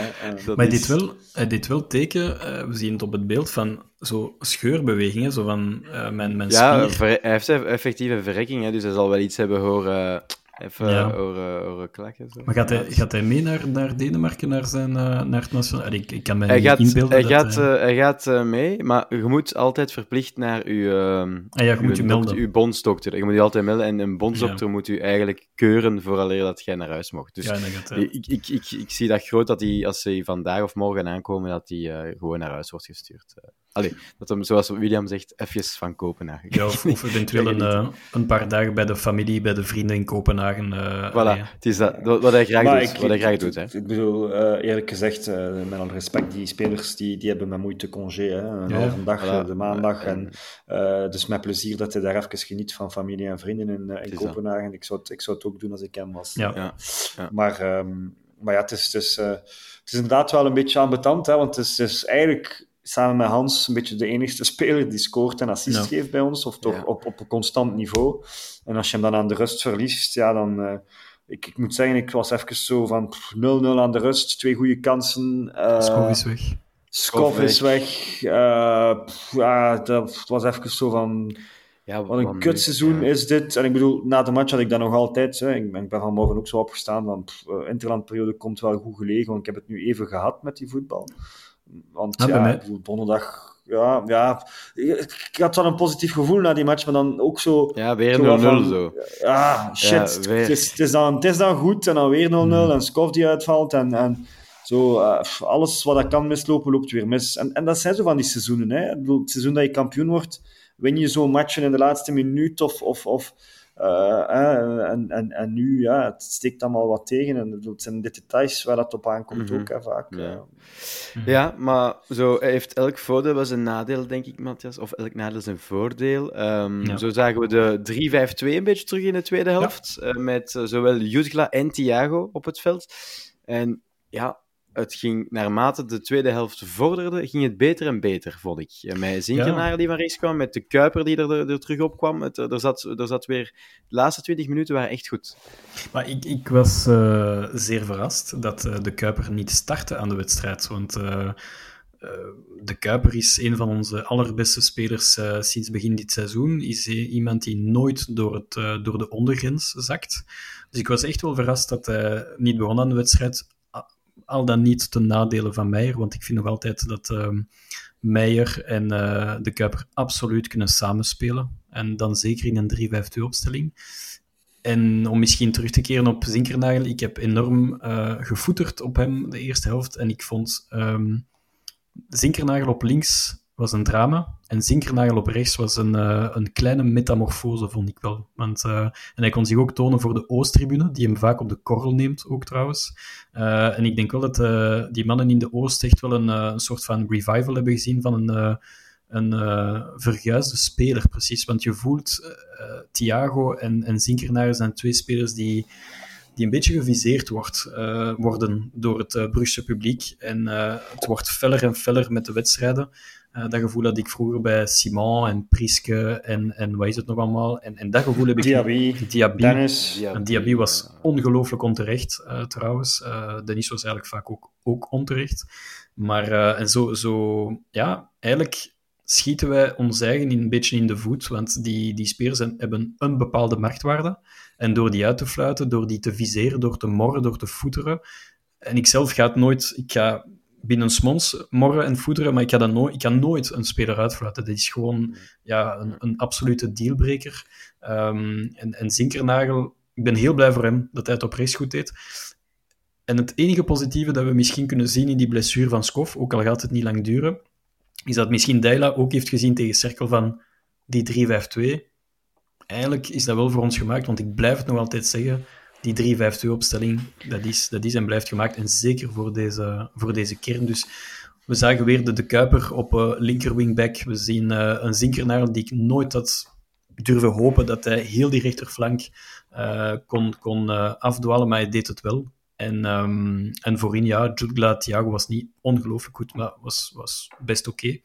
maar hij deed, wel, deed wel teken, we zien het op het beeld van zo scheurbewegingen, zo van mijn, mijn ja, spier. hij heeft effectieve verrekking, hè, dus hij zal wel iets hebben horen Even ja. oren klakken. Zo. Maar gaat hij, gaat hij mee naar, naar Denemarken, naar, zijn, uh, naar het nationaal... Ik, ik kan me hij niet gaat, inbeelden hij dat gaat, hij... uh, hij gaat uh, mee, maar je moet altijd verplicht naar uw, ah, ja, je moet uw, je melden. uw bondsdokter. Je moet je altijd melden en een bondsdokter ja. moet u eigenlijk keuren vooraleer dat jij naar huis mocht. Dus ja, gaat, ik, ik, ik, ik, ik zie dat groot dat hij, als ze vandaag of morgen aankomen, dat hij gewoon naar huis wordt gestuurd. Allee, dat hem, zoals William zegt, even van Kopenhagen. Ja, of, of eventueel een, uh, een paar dagen bij de familie, bij de vrienden in Kopenhagen. Uh, voilà, allee. het is dat, wat hij graag maar doet. Ik, wat hij graag ik, doet hè. ik bedoel, uh, eerlijk gezegd, met alle respect, die spelers die, die hebben met moeite congé. Hè, een Ja, halve dag, voilà. de maandag. Ja, en, dus met plezier dat hij daar even geniet van familie en vrienden in, in dat. Kopenhagen. Ik zou, het, ik zou het ook doen als ik hem was. Ja. Ja, ja. Maar, um, maar ja, het is, het, is, het is inderdaad wel een beetje ambetant, hè, want het is, het is eigenlijk samen met Hans een beetje de enigste speler die scoort en assist Ja. geeft bij ons, of toch Ja. op, op een constant niveau. En als je hem dan aan de rust verliest, ja, dan... Uh, ik, ik moet zeggen, ik was even zo van pff, 0-0 aan de rust, twee goede kansen. Uh, Skov is weg. Skof is weg. Uh, pff, ja, dat was even zo van... Ja, Wat een kutseizoen ja. is dit. En ik bedoel, na de match had ik dat nog altijd. Hè. Ik, ben, ik ben vanmorgen ook zo opgestaan. Want uh, interlandperiode komt wel goed gelegen. Want ik heb het nu even gehad met die voetbal. Want Ah, ja, mij- ik bedoel, donderdag ja, ja, ik had wel een positief gevoel na die match, maar dan ook zo... Ja, weer 0-0 zo. Ja, shit. Ja, weer. het, is, het, is dan, het is dan goed, en dan weer 0-0, en Skov die uitvalt, en... en zo, uh, alles wat dat kan mislopen, loopt weer mis. En, en dat zijn zo van die seizoenen. Hè. Ik bedoel, het seizoen dat je kampioen wordt, win je zo'n matchen in de laatste minuut of... of, of uh, en, en, en nu, ja, het steekt allemaal wat tegen. En het zijn de details waar dat op aankomt Mhm. ook, hè, vaak. Ja. Ja, maar zo heeft elk voordeel wel zijn nadeel, denk ik, Matthias. Of elk nadeel zijn voordeel. Ehm, Ja. Zo zagen we de 3-5-2 een beetje terug in de tweede helft. eh, met eh, zowel Jutgla en Thiago op het veld. En ja, het ging naarmate de tweede helft vorderde, ging het beter en beter, vond ik. En Met Zinkenaar die van rechts kwam, met de Kuiper die er, er terug op kwam. Het, er, zat, er zat weer... De laatste 20 minuten waren echt goed. Maar ik, ik was eh, zeer verrast dat eh, de Kuiper niet startte aan de wedstrijd. Want eh, eh, de Kuiper is een van onze allerbeste spelers eh, sinds begin dit seizoen. Is eh, iemand die nooit door, het, eh, door de ondergrens zakt. Dus ik was echt wel verrast dat hij niet begon aan de wedstrijd. Al dan niet ten nadele van Meijer. Want ik vind nog altijd dat ehm, Meijer en eh, de Kuiper absoluut kunnen samenspelen. En dan zeker in een 3-5-2 opstelling. En om misschien terug te keren op Zinkernagel, ik heb enorm eh gevoeterd op hem de eerste helft. En ik vond ehm Zinkernagel op links was een drama. En Zinkernagel op rechts was een, eh, een kleine metamorfose, vond ik wel. Want, eh, en hij kon zich ook tonen voor de Oosttribune, die hem vaak op de korrel neemt, ook trouwens. Eh, en ik denk wel dat die mannen in de Oost echt wel een, een soort van revival hebben gezien van een, een verguisde speler, precies. Want je voelt, Thiago en, en Zinkernagel zijn twee spelers die die een beetje geviseerd wordt, worden door het uh, Brugse publiek. En het wordt feller en feller met de wedstrijden. Eh, dat gevoel had ik vroeger bij Simon en Priske en, en wat is het nog allemaal. En, en dat gevoel heb ik... Diaby, Diaby. Dennis. En Diaby was ongelooflijk onterecht, eh, trouwens. Eh Denis was eigenlijk vaak ook, ook onterecht. Maar en zo, zo, ja, eigenlijk schieten wij ons eigen een beetje in de voet, want die, die spelers hebben een bepaalde marktwaarde. En door die uit te fluiten, door die te viseren, door te morren, door te voeteren. En ik zelf ga het nooit... Ik ga binnen smons morren en voeteren, maar ik, ga dat nooit, ik kan nooit een speler uitfluiten. Dat is gewoon ja, een, een absolute dealbreaker. Ehm, en, en Zinkernagel, ik ben heel blij voor hem dat hij het op rechts goed deed. En het enige positieve dat we misschien kunnen zien in die blessure van Skof, ook al gaat het niet lang duren, is dat misschien Deila ook heeft gezien tegen Cerkel van die 3-5-2. Eigenlijk is dat wel voor ons gemaakt, want ik blijf het nog altijd zeggen, die 3-5-2-opstelling, dat is, dat is en blijft gemaakt. En zeker voor deze, voor deze kern. Dus we zagen weer de, de Kuiper op uh, linker wingback. We zien uh, een Zinkernaar die ik nooit had durven hopen dat hij heel die rechterflank uh, kon, kon afdwalen, maar hij deed het wel. En, um, en voorin, ja, Jutgla Thiago was niet ongelooflijk goed, maar was, was best oké.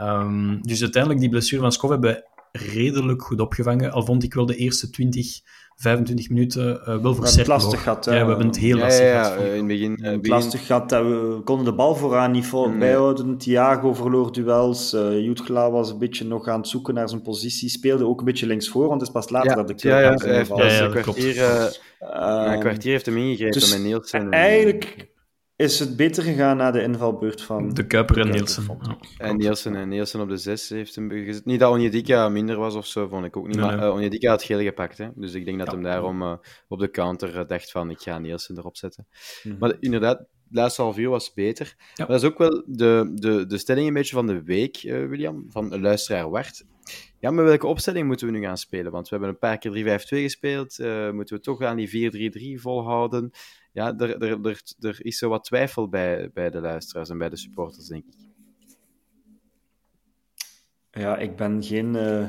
Um, dus uiteindelijk, die blessure van Skov hebben redelijk goed opgevangen. Al vond ik wel de eerste 20, 25 minuten uh, wel voor het lastig gehad. Ja, we hebben het heel ja, lastig ja, gehad. Ja, in het begin. Het lastig gehad. We konden de bal vooraan niet vol bijhouden. Thiago verloor duels. Uh, Jutgla was een beetje nog aan het zoeken naar zijn positie. Speelde ook een beetje linksvoor, want het is pas later ja, dat de ja, ja, ja, heeft ja, ja, een kwartier, uh, een kwartier heeft hem ingegrepen dus met Nielsen. Eigenlijk is het beter gegaan na de invalbeurt van... De Kuiper en Nielsen. Ja. En Nielsen, en Nielsen op de 6 heeft hem gezet. Niet dat Onjedika minder was of zo, vond ik ook niet. Nee, maar nee. uh, Onjedika had geel gepakt. Hè? Dus ik denk dat ja. hem daarom uh, op de counter dacht van ik ga Nielsen erop zetten. Mm-hmm. Maar inderdaad, het laatste half uur was beter. Ja. Maar dat is ook wel de, de, de stelling een beetje van de week, uh, William, van luisteraar Wart. Ja, maar welke opstelling moeten we nu gaan spelen? Want we hebben een paar keer 3-5-2 gespeeld. Uh, moeten we toch aan die 4-3-3 volhouden? Ja, er, er, er, er is zo wat twijfel bij, bij de luisteraars en bij de supporters, denk ik. Ja, ik ben geen uh,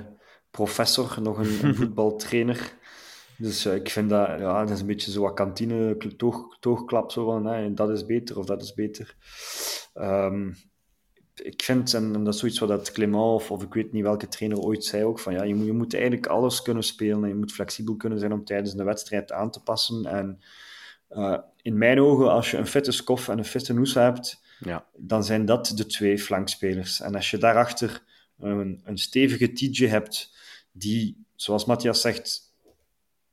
professor, nog een, een voetbaltrainer. Dus uh, ik vind dat, ja, dat is een beetje zo wat kantine toog, toogklap, zo van, hè, dat is beter of dat is beter. Um, ik vind, en dat is zoiets wat dat Clément of, of ik weet niet welke trainer ooit zei ook, van ja, je moet, je moet eigenlijk alles kunnen spelen en je moet flexibel kunnen zijn om tijdens de wedstrijd aan te passen. En uh, in mijn ogen, als je een fitte Skof en een fitte Noes hebt, ja. dan zijn dat de twee flankspelers. En als je daarachter een, een stevige TJ hebt, die, zoals Matthias zegt,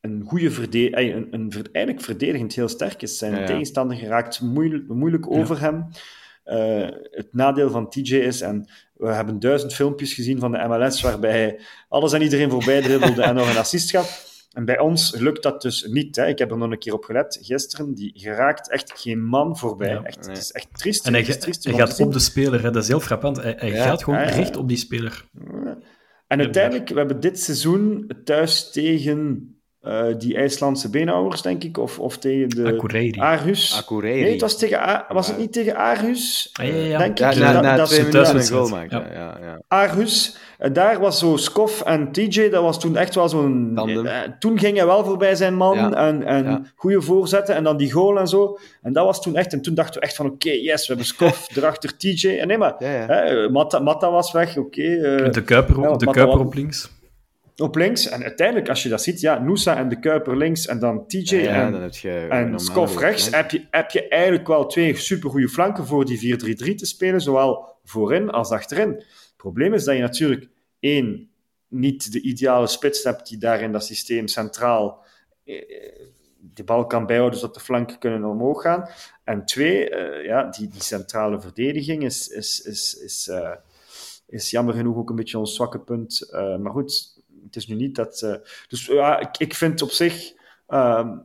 een goede verdediger, een, een, eigenlijk verdedigend heel sterk is. Zijn ja, ja. tegenstander geraakt moeilijk, moeilijk over hem. Uh, het nadeel van TJ is, en we hebben duizend filmpjes gezien van de MLS waarbij alles en iedereen voorbij dribbelde en nog een assist gaf. En bij ons lukt dat dus niet. Hè. Ik heb er nog een keer op gelet gisteren. Die geraakt echt geen man voorbij. Ja, echt, nee. Het is echt triest. En hij, is triest gaat op de speler, hè. dat is heel frappant. Hij, hij Ja, gaat gewoon ja, ja. recht op die speler. En uiteindelijk, we hebben dit seizoen thuis tegen eh, die IJslandse beenhouwers, denk ik, of, of tegen de Akureyri. Akureyri. Nee, het was, tegen A- was het niet tegen Aarhus? Ah, ja, ja. Denk Ja, ik. na, Dat- na dat is twee een minuten een goal maken. Ja. Ja. Ja, ja. Aarhus, eh, daar was zo Skof en TJ, dat was toen echt wel zo'n... Eh, toen ging hij wel voorbij zijn man Ja. en, en Ja. goede voorzetten en dan die goal en zo. En dat was toen echt... En toen dachten we echt van, oké, yes, we hebben Skof, erachter TJ. En nee, maar Ja, ja. hè, Matta, Matta was weg, oké. eh, De Kuiper, Ja, de Kuiper op links. Op links. En uiteindelijk, als je dat ziet, ja, Noosa en de Kuiper links en dan TJ Ja, ja, en, dan heb je en rechts, heb je, heb je eigenlijk wel twee supergoeie flanken voor die 4-3-3 te spelen, zowel voorin als achterin. Het probleem is dat je natuurlijk één, niet de ideale spits hebt die daar in dat systeem centraal eh, de bal kan bijhouden zodat de flanken kunnen omhoog gaan. En twee, eh, ja, die, die centrale verdediging is, is, is, is, eh, is jammer genoeg ook een beetje ons zwakke punt. Maar goed, het is nu niet dat... eh, dus ja, ik, ik vind op zich... ehm,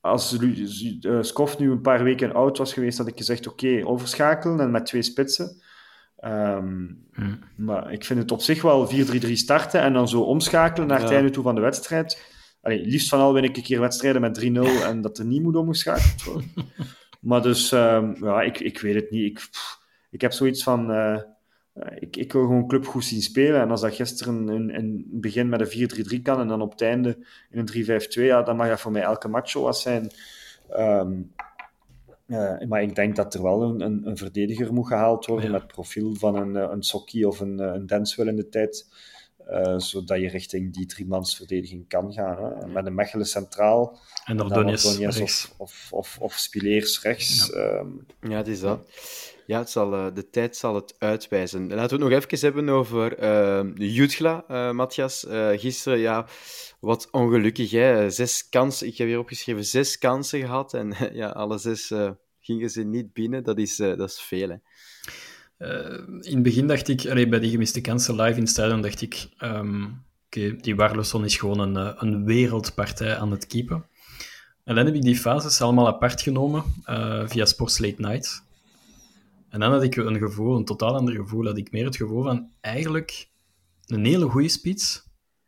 als Skof nu een paar weken oud was geweest, had ik gezegd, oké, overschakelen en met twee spitsen. Ehm, Hm. Maar ik vind het op zich wel 4-3-3 starten en dan zo omschakelen naar het Ja. einde toe van de wedstrijd. Allee, liefst van al win ik een keer wedstrijden met 3-0 en dat er niet moet omgeschakeld worden. maar dus, ehm, ja, ik, ik weet het niet. Ik, pff, ik heb zoiets van... eh, ik, ik wil gewoon club goed zien spelen. En als dat gisteren in, in het begin met een 4-3-3 kan en dan op het einde in een 3-5-2, ja, dan mag dat voor mij elke match zo wat zijn. Ehm, eh, maar ik denk dat er wel een, een, een verdediger moet gehaald worden Ja. met profiel van een, eh, een Sokkie of een, eh, een Denswil in de tijd. Eh, zodat je richting die driemansverdediging kan gaan. Hè. Met een Mechelen centraal, En Ordonez of, of, of, of Spileers rechts. Ehm, Ja, het is dat. Ja, het zal, eh, de tijd zal het uitwijzen. Laten we het nog even hebben over uh, Jutgla, eh Matthias. Eh, gisteren, ja, wat ongelukkig. Hè? Zes kansen, ik heb hier opgeschreven zes kansen gehad. En ja, alle zes eh, gingen ze niet binnen. Dat is, eh, dat is veel. Hè? Eh, in het begin dacht ik, allee, bij die gemiste kansen live in het stadion, dacht ik, oké, die Warleson is gewoon een, eh, een wereldpartij aan het keepen. En dan heb ik die fases allemaal apart genomen eh, via Sports Late Night. En dan had ik een gevoel, een totaal ander gevoel, had ik meer het gevoel van eigenlijk een hele goede spits,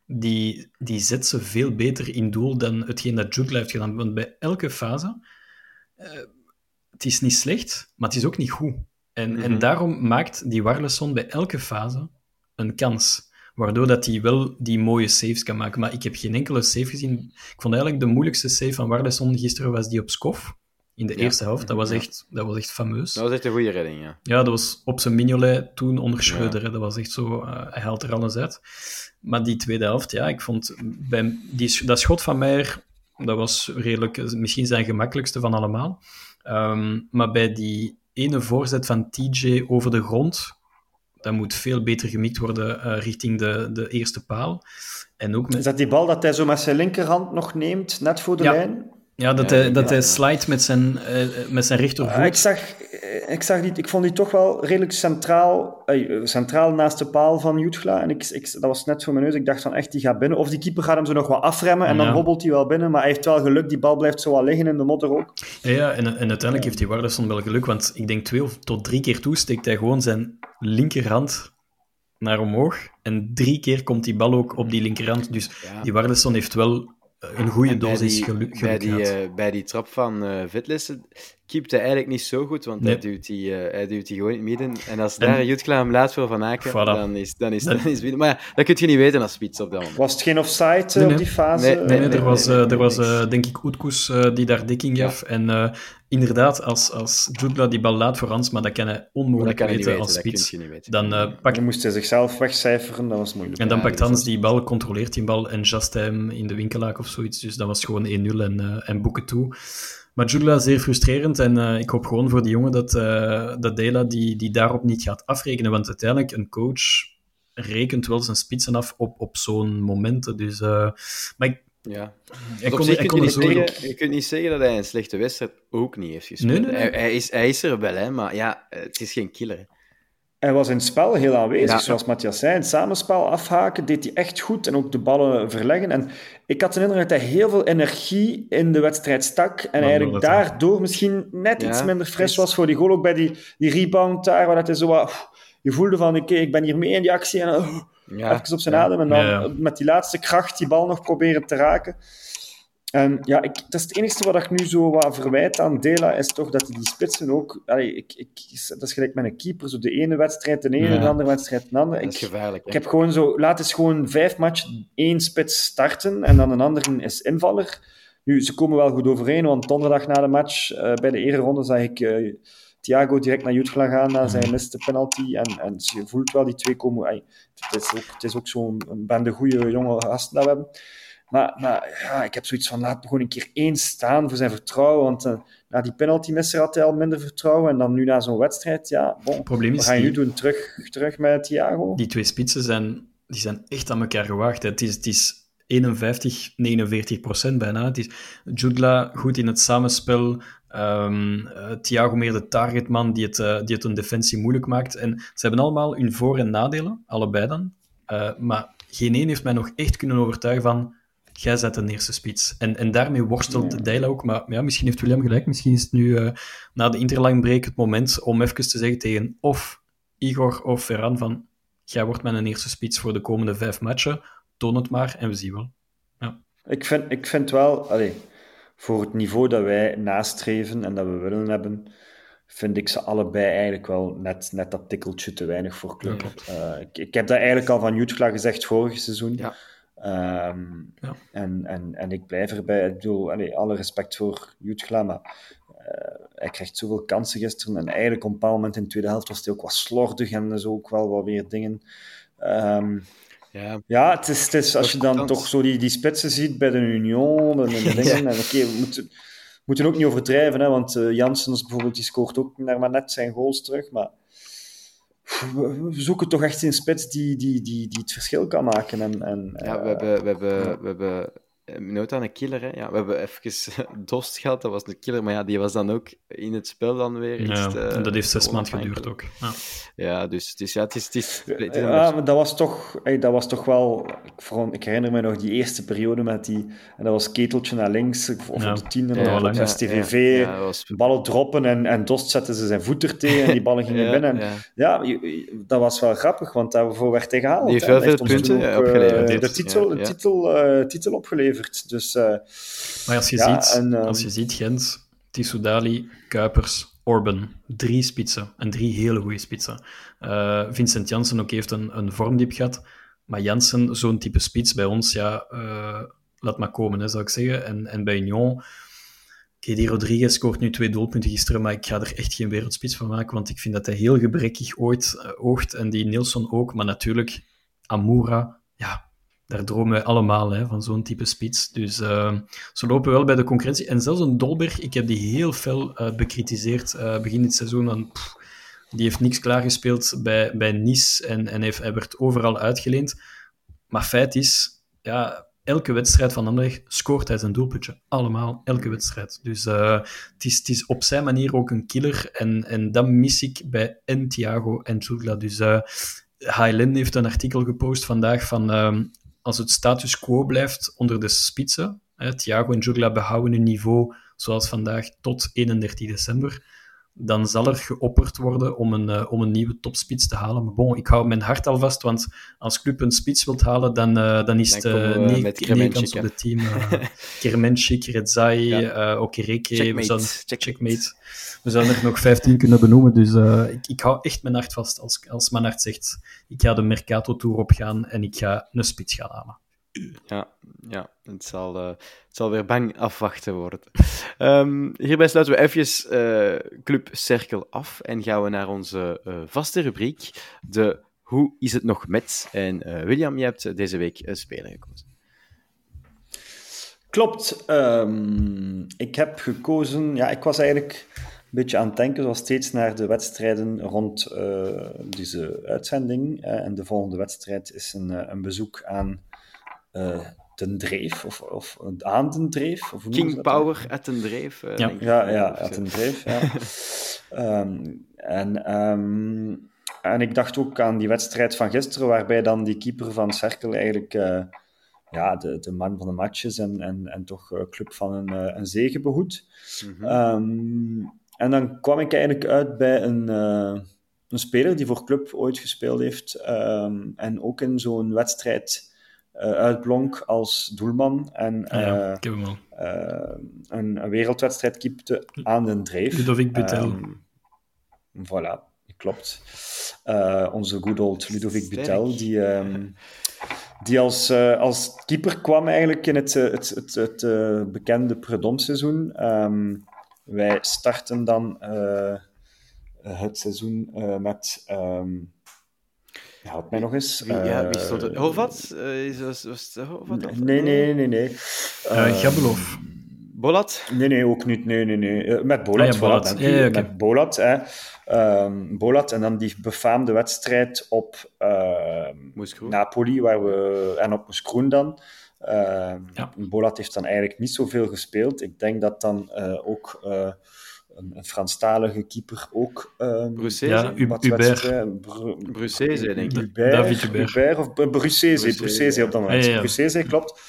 die, die zet ze veel beter in doel dan hetgeen dat Jugla heeft gedaan. Want bij elke fase, eh, het is niet slecht, maar het is ook niet goed. En, en daarom maakt die Warleson bij elke fase een kans. Waardoor dat hij wel die mooie saves kan maken. Maar ik heb geen enkele save gezien. Ik vond eigenlijk de moeilijkste save van Warleson gisteren was die op Skof. In de Ja. eerste helft. Dat was echt, dat was echt fameus. Dat was echt een goede redding, ja. Ja, dat was op zijn Mignolet toen onder Schreuder. Dat was echt zo, eh, hij haalt er alles uit. Maar die tweede helft, ja, ik vond bij die, dat schot van Meijer, dat was redelijk, eh, misschien zijn gemakkelijkste van allemaal. Ehm, maar bij die ene voorzet van TJ over de grond, dat moet veel beter gemikt worden eh, richting de, de eerste paal. En ook is met, dat die bal dat hij zo met zijn linkerhand nog neemt, net voor de Ja. lijn? Ja, dat, hij, dat hij slijt met zijn, eh, met zijn rechtervoet. Ah, ik, zag, eh, ik zag die, ik vond die toch wel redelijk centraal, eh, centraal naast de paal van Jutgla. En ik, ik, dat was net voor mijn neus. Ik dacht van echt, die gaat binnen. Of die keeper gaat hem zo nog wat afremmen en dan hobbelt hij wel binnen. Maar hij heeft wel geluk, die bal blijft zo wel liggen in de modder ook. Ja, ja en, en uiteindelijk heeft die Warleson wel geluk, want ik denk twee of tot drie keer toe steekt hij gewoon zijn linkerhand naar omhoog. En drie keer komt die bal ook op die linkerhand. Dus die Warleson heeft wel een goede dosis die- geluk, bij geluk die, eh, bij die trap van eh Vitlissen keept hij eigenlijk niet zo goed, want Nee. hij, duwt die, eh, hij duwt die gewoon in het midden. En als En- daar Jutkla hem laat voor Van Aken, Voilà. dan is dan is, Dan- dan is. Maar ja, dat kun je niet weten als spits op dat moment. Was het geen offside eh, Nee, nee. op die fase? Nee, Nee, nee, nee, nee, er was, nee, eh, nee, er was eh, denk ik Oetkoes eh, die daar dekking gaf. En eh, inderdaad, als, als Jutla die bal laat voor Hans, maar dat kan hij onmogelijk kan weten weten, als dat kun spits, je niet weten. dan eh, pakt Dan moest hij zichzelf wegcijferen, dat was moeilijk. En dan Ja, pakt Hans die bal, controleert die bal en just hem in de winkelaak of zoiets. Dus dat was gewoon 1-0 en, eh, en boeken toe. Maar Jugla zeer frustrerend en eh, ik hoop gewoon voor die jongen dat, eh dat Dela die, die daarop niet gaat afrekenen. Want uiteindelijk, een coach rekent wel zijn spitsen af op, op zo'n momenten. Dus, eh, maar ik, Ja. hij op kon, zich hij kun kon je, er niet zeggen, je kunt niet zeggen dat hij een slechte wedstrijd ook niet heeft gespeeld. Nee, nee, nee. Hij, hij is, hij is er wel, hè, maar ja, het is geen killer. hè. Hij was in het spel heel aanwezig, zoals Matthias zei. In het samenspel afhaken deed hij echt goed en ook de ballen verleggen. En ik had de indruk dat hij heel veel energie in de wedstrijd stak en eigenlijk daardoor misschien net iets minder fris was voor die goal. Ook bij die, die rebound daar, waar hij zo wat... Je voelde van, oké, ik ben hier mee in die actie en oh, even op zijn adem. En dan met die laatste kracht die bal nog proberen te raken. En ja, ik, dat is het enige wat ik nu zo wat verwijt aan Dela, is toch dat hij die spitsen ook... Allee, ik, ik, dat is gelijk met een keeper, zo de ene wedstrijd de ene, ja. de andere wedstrijd de andere. Dat is gevaarlijk. Ik heb gewoon zo... Laat eens gewoon vijf match één spits starten en dan een andere is invaller. Nu, ze komen wel goed overeen, want donderdag na de match, uh, bij de ronde zag ik... Uh, Thiago direct naar Jutgla gaan na zijn miste penalty. En, en je voelt wel, die twee komen... Ay, het is ook, het is ook zo'n bende goede jonge gasten dat we hebben. Maar, maar ja, ik heb zoiets van, laat gewoon een keer één staan voor zijn vertrouwen. Want uh, na die penaltymisser had hij al minder vertrouwen. En dan nu na zo'n wedstrijd, ja, bon, probleem is wat ga je nu doen? Terug, terug met Thiago? Die twee spitsen zijn, die zijn echt aan elkaar gewaagd. Het is, het is 51, 49 procent bijna. Het is Judla goed in het samenspel. Um, uh, Thiago meer de targetman die het, uh, die het een defensie moeilijk maakt. En ze hebben allemaal hun voor- en nadelen, allebei dan. Maar geen één heeft mij nog echt kunnen overtuigen van jij zet een eerste spits. En, en daarmee worstelt ja. Deila ook. Maar ja, misschien heeft William gelijk. Misschien is het nu uh, na de interlangbreek het moment om even te zeggen tegen of Igor of Ferran van jij wordt mijn eerste spits voor de komende vijf matchen. Toon het maar en we zien wel. Ja. Ik, vind, ik vind wel, allez, voor het niveau dat wij nastreven en dat we willen hebben, vind ik ze allebei eigenlijk wel net, net dat tikkeltje te weinig voor club. Ja, uh, ik, ik, heb dat eigenlijk al van Jutgla gezegd vorig seizoen. Ja. Um, ja. en, en, en ik blijf erbij. Ik bedoel, alle respect voor Jutgla, maar uh, hij krijgt zoveel kansen gisteren. En eigenlijk op een bepaald moment in de tweede helft was hij ook wat slordig en zo ook wel wat weer dingen. Um, ja, ja het is, het is, als je dan toch zo die, die spitsen ziet bij de Union en de dingen. ja. En oké, okay, we moeten, moeten ook niet overdrijven, hè, want uh, Janssens bijvoorbeeld, die scoort ook naar maar net zijn goals terug. Maar we zoeken toch echt een spits die, die, die, die het verschil kan maken. En, en, ja, we hebben, we hebben, we hebben nood aan een killer. Hè? Ja, we hebben even Dost gehad, dat was een killer, maar ja, die was dan ook in het spel dan weer. Ja, iets, uh, en dat heeft zes maanden geduurd ook. Ja, ja dus, dus ja, het is... Het is, het is ja, maar dat was toch, dat was toch wel... Vooral, ik herinner me nog die eerste periode met die... En dat was keteltje naar links, of ja, op de tien, en dan ja, STVV, ja, was... ballen droppen en, en Dost zette ze zijn voet er tegen en die ballen gingen binnen. En, ja, dat was wel grappig, want daarvoor werd hij gehaald. Die heeft wel veel punten ook, opgeleverd. De titel, titel, uh, titel opgeleverd. Dus, uh, maar als je, ja, ziet, en, uh, als je ziet, Gent, Tissoudali, Kuipers, Orban, drie spitsen. En drie hele goede spitsen. Uh, Vincent Janssen ook heeft een, een vormdiep gehad. Maar Janssen, zo'n type spits bij ons, ja, laat maar komen, hè, zou ik zeggen. En, en bij Union... Kedi Rodriguez scoort nu twee doelpunten gisteren, maar ik ga er echt geen wereldspits van maken, want ik vind dat hij heel gebrekkig ooit oogt. En die Nilsson ook, maar natuurlijk Amoura, ja, daar dromen wij allemaal hè, van zo'n type spits. Dus uh, ze lopen wel bij de concurrentie. En zelfs een Dolberg, ik heb die heel fel uh, bekritiseerd uh, begin dit seizoen. Pff, die heeft niks klaargespeeld bij, bij Nice en, en heeft, hij werd overal uitgeleend. Maar feit is, ja, elke wedstrijd van Anderlecht scoort hij zijn doelpuntje. Allemaal, elke wedstrijd. Dus het is, het, is, op zijn manier ook een killer. En, en dat mis ik bij en Thiago en Jugla. Dus Highland heeft een artikel gepost vandaag van ehm, als het status quo blijft onder de spitsen, Thiago en Jugla behouden hun niveau zoals vandaag tot 31 december, dan zal er geopperd worden om een, uh, om een nieuwe topspits te halen. Maar bon, ik hou mijn hart al vast, want als club een spits wilt halen, dan, uh, dan is het uh, nee, nee kans op het team. Uh, Kermenchik, Redzai, ja. Okereke, checkmate. We zouden, checkmate. We zouden er nog 15 kunnen benoemen, dus ik, ik hou echt mijn hart vast als, als mijn hart zegt, ik ga de Mercato Tour opgaan en ik ga een spits gaan halen. Ja, ja het, zal, uh, het zal weer bang afwachten worden. Um, hierbij sluiten we even uh, Club Cirkel af en gaan we naar onze uh, vaste rubriek, de Hoe is het nog met? En William, je hebt deze week een speler gekozen. Klopt. Um, ik heb gekozen... Ja, ik was eigenlijk een beetje aan het denken, zoals steeds, naar de wedstrijden rond deze uitzending. en de volgende wedstrijd is een, een bezoek aan uh, ten dreef, of, of aan ten dreef. Of King Power at ten dreef. Uh, ja. ja, ja, at ten dreef, ja. um, en um, en ik dacht ook aan die wedstrijd van gisteren, waarbij dan die keeper van Cerkel eigenlijk uh, ja, de, de man van de matches en, en, en toch uh, club van een, uh, een zege behoed. Mm -hmm. um, en dan kwam ik eigenlijk uit bij een, een speler die voor club ooit gespeeld heeft um, en ook in zo'n wedstrijd uitblonk als doelman en ah, ja, ik heb hem al. een, een wereldwedstrijd keepte aan de dreef. Ludovic Butel. Um, voilà klopt. Uh, onze good old Ludovic Butel, die, um, die als, uh, als keeper kwam eigenlijk in het, het, het, het uh, bekende Predom-seizoen. Um, wij starten dan het seizoen met... Um, help mij nog eens. ja, wie stond er? Hovat? was, was het Hovat? Nee, nee, nee, nee. Gabelov. Bolat? Nee, nee, ook niet. Nee, nee, nee. Met Bolat, ah, ja, Bolat. Voilà, ja, ja, okay. Met Bolat, hè. Um, Bolat en dan die befaamde wedstrijd op uh, Napoli, waar we, en op Moeskroen dan. Uh, ja. Bolat heeft dan eigenlijk niet zoveel gespeeld. Ik denk dat dan uh, ook uh, een, een Franstalige keeper ook... Um, Brucese? Ja, Hubert. Br Brucese, denk ik. Hubert, David Hubert. Hubert of Brucese, Brucese op dat moment. Ja, ja. Brucese, klopt.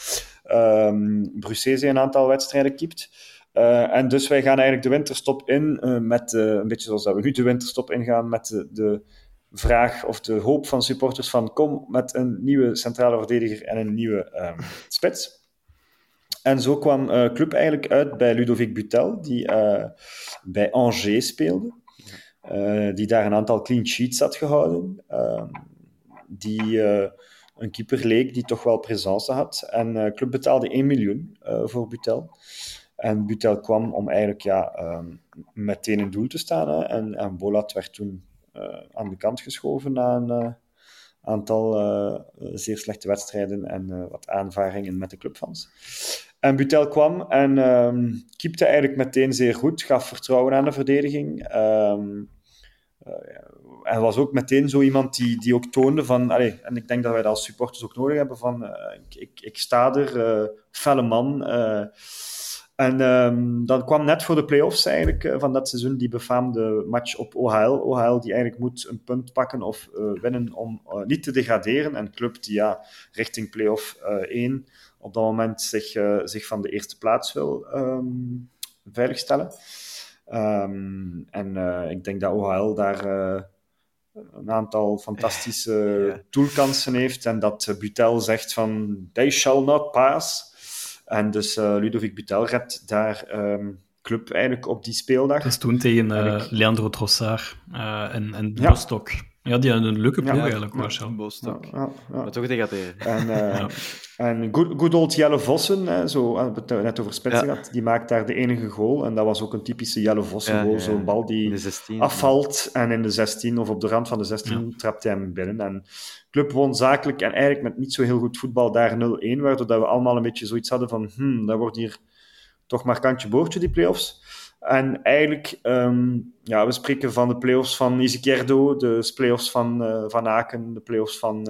Um, Brucese een aantal wedstrijden keept. Uh, en dus wij gaan eigenlijk de winterstop in uh, met, uh, een beetje zoals dat we nu de winterstop ingaan, met de, de, vraag of de hoop van supporters van kom met een nieuwe centrale verdediger en een nieuwe um, spits. En zo kwam Club eigenlijk uit bij Ludovic Butel, die bij Angers speelde. die daar een aantal clean sheets had gehouden. die een keeper leek die toch wel presence had. En Club betaalde 1 miljoen voor Butel. En Butel kwam om eigenlijk ja, um, meteen in doel te staan. Hè. En, en Bolat werd toen uh, aan de kant geschoven na een uh, aantal uh, zeer slechte wedstrijden en wat aanvaringen met de clubfans. En Butel kwam en um, keepte eigenlijk meteen zeer goed, gaf vertrouwen aan de verdediging. Um, hij was ook meteen zo iemand die, die ook toonde van, en ik denk dat wij dat als supporters ook nodig hebben, van ik, ik, ik sta er, felle man, en um, dat kwam net voor de play-offs eigenlijk van dat seizoen, die befaamde match op OHL. OHL die eigenlijk moet een punt pakken of winnen om niet te degraderen. En club die ja, richting play-off 1 op dat moment zich, zich van de eerste plaats wil um, veiligstellen. Um, en ik denk dat OHL daar een aantal fantastische ja. doelkansen heeft en dat Butel zegt van they shall not pass. En dus uh, Ludovic Butel redt daar um, club eigenlijk op die speeldag. Dat is toen tegen uh. Leandro Trossard uh, en, en ja. Bostok. Ja, die hadden een leuke ploeg ja, eigenlijk, Marcel. Ja, ja, Maar toch degraderen. En, ja. en good, good old Jelle Vossen, hè, zo, we hebben het net over Spitsen gehad, die maakt daar de enige goal. En dat was ook een typische Jelle Vossen goal. Zo'n bal die 16, afvalt en in de 16 of op de rand van de 16 trapt hij hem binnen. En club won zakelijk en eigenlijk met niet zo heel goed voetbal daar 0-1, waardoor dat we allemaal een beetje zoiets hadden van hmm, dat wordt hier toch maar kantje boordje, die play-offs. En eigenlijk, um, ja, we spreken van de play-offs van Izquierdo, de play-offs van uh, Van Aken, de play-offs van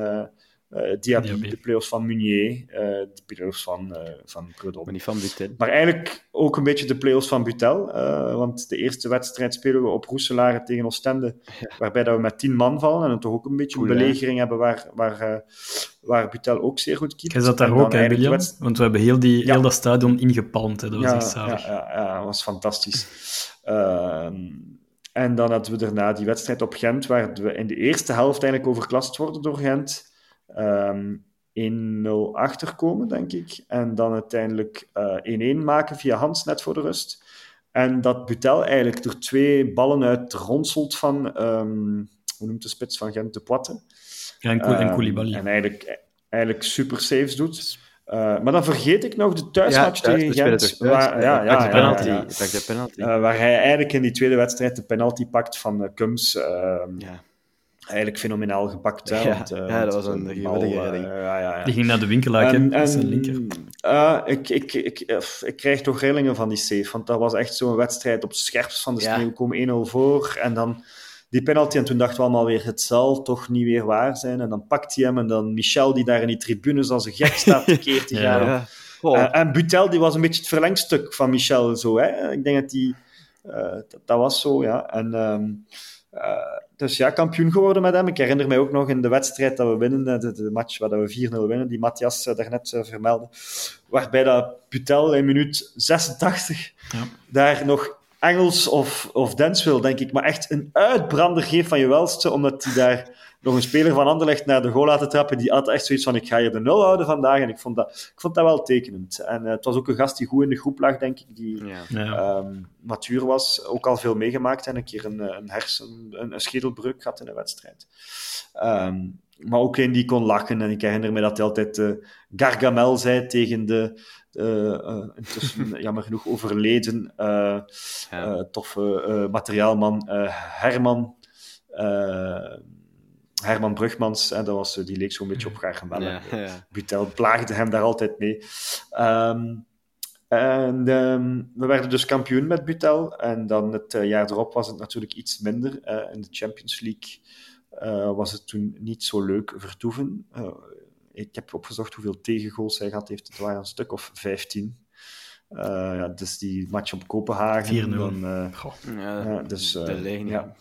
uh, uh, Diaby, Diaby, de play-offs van Munier, de play-offs van, van Prudhomme. Maar niet van Butel. Maar eigenlijk ook een beetje de play-offs van Butel, want de eerste wedstrijd spelen we op Roeselare tegen Oostende, ja. waarbij dat we met tien man vallen en dan toch ook een beetje cool, een belegering hè? hebben waar, waar, waar Butel ook zeer goed keept. Jij zat daar ook, hè, William? Wedst... Want we hebben heel, die, ja. heel dat stadion ingepalmd, hè. dat was ja, echt zalig. Ja, ja, ja, dat was fantastisch. Uh, en dan hadden we daarna die wedstrijd op Gent, waar we in de eerste helft eigenlijk overklast worden door Gent. Um, 1-0 achterkomen, denk ik. En dan uiteindelijk 1-1 uh, maken via Hans net voor de rust. En dat Butel eigenlijk door twee ballen uit ronselt van, um, hoe noemt de spits van Gent, de Poitte. Ja, en, en Koulibaly. Um, en eigenlijk, eigenlijk super saves doet. Uh, maar dan vergeet ik nog de thuismatch ja, tegen Gent. Waar, ja, ja, de penalty. Ja, de penalty. Uh, waar hij eigenlijk in die tweede wedstrijd de penalty pakt van uh, Kums. ja. Eigenlijk fenomenaal gepakt. Hè, ja, want, ja, dat was een geweldige redding. Ja, ja, ja. Die ging naar de winkelaar, en, en, zijn linker. ik, ik, ik, ik, krijg toch rillingen van die save. Want dat was echt zo'n wedstrijd op het scherpst van de sneeuw. komen 1-0 voor en dan die penalty. En toen dachten we allemaal weer, het zal toch niet weer waar zijn. En dan pakt hij hem en dan Michel, die daar in die tribunes als een gek staat te gaan. ja, ja. Oh. Uh, en Butel, die was een beetje het verlengstuk van Michel. Zo, hè. Ik denk dat die... Uh, dat, dat, was zo, ja. En, um, dus ja, kampioen geworden met hem. Ik herinner mij ook nog in de wedstrijd dat we winnen, de, de match waar we 4-0 winnen, die Matthias daarnet vermeldde, waarbij dat Putel in minuut 86 ja. daar nog Engels of, of Denswil, denk ik, maar echt een uitbrander geeft van je welste, omdat hij daar nog een speler van Anderlecht naar de goal laten trappen. Die had echt zoiets van, ik ga hier de nul houden vandaag. En ik vond dat, ik vond dat wel tekenend. En uh, het was ook een gast die goed in de groep lag, denk ik, die ja. Um, matuur was. Ook al veel meegemaakt en een keer een, een hersen, een, een schedelbreuk had in de wedstrijd. Um, maar ook een die kon lachen. En ik herinner me dat hij altijd uh, Gargamel zei tegen de uh, uh, intussen jammer genoeg overleden ja. toffe materiaalman Herman. Herman Brugmans, en dat was, die leek zo'n beetje op Gargamel. Ja, ja. Butel plaagde hem daar altijd mee. Um, en um, we werden dus kampioen met Butel. En dan het jaar erop was het natuurlijk iets minder. in de Champions League uh, was het toen niet zo leuk vertoeven. Uh, ik heb opgezocht hoeveel tegengoals hij gehad heeft. Het waren een stuk of 15. Uh, ja, dus die match op Kopenhagen. 4-0. Dan, ja, dus, de Lene. Ja.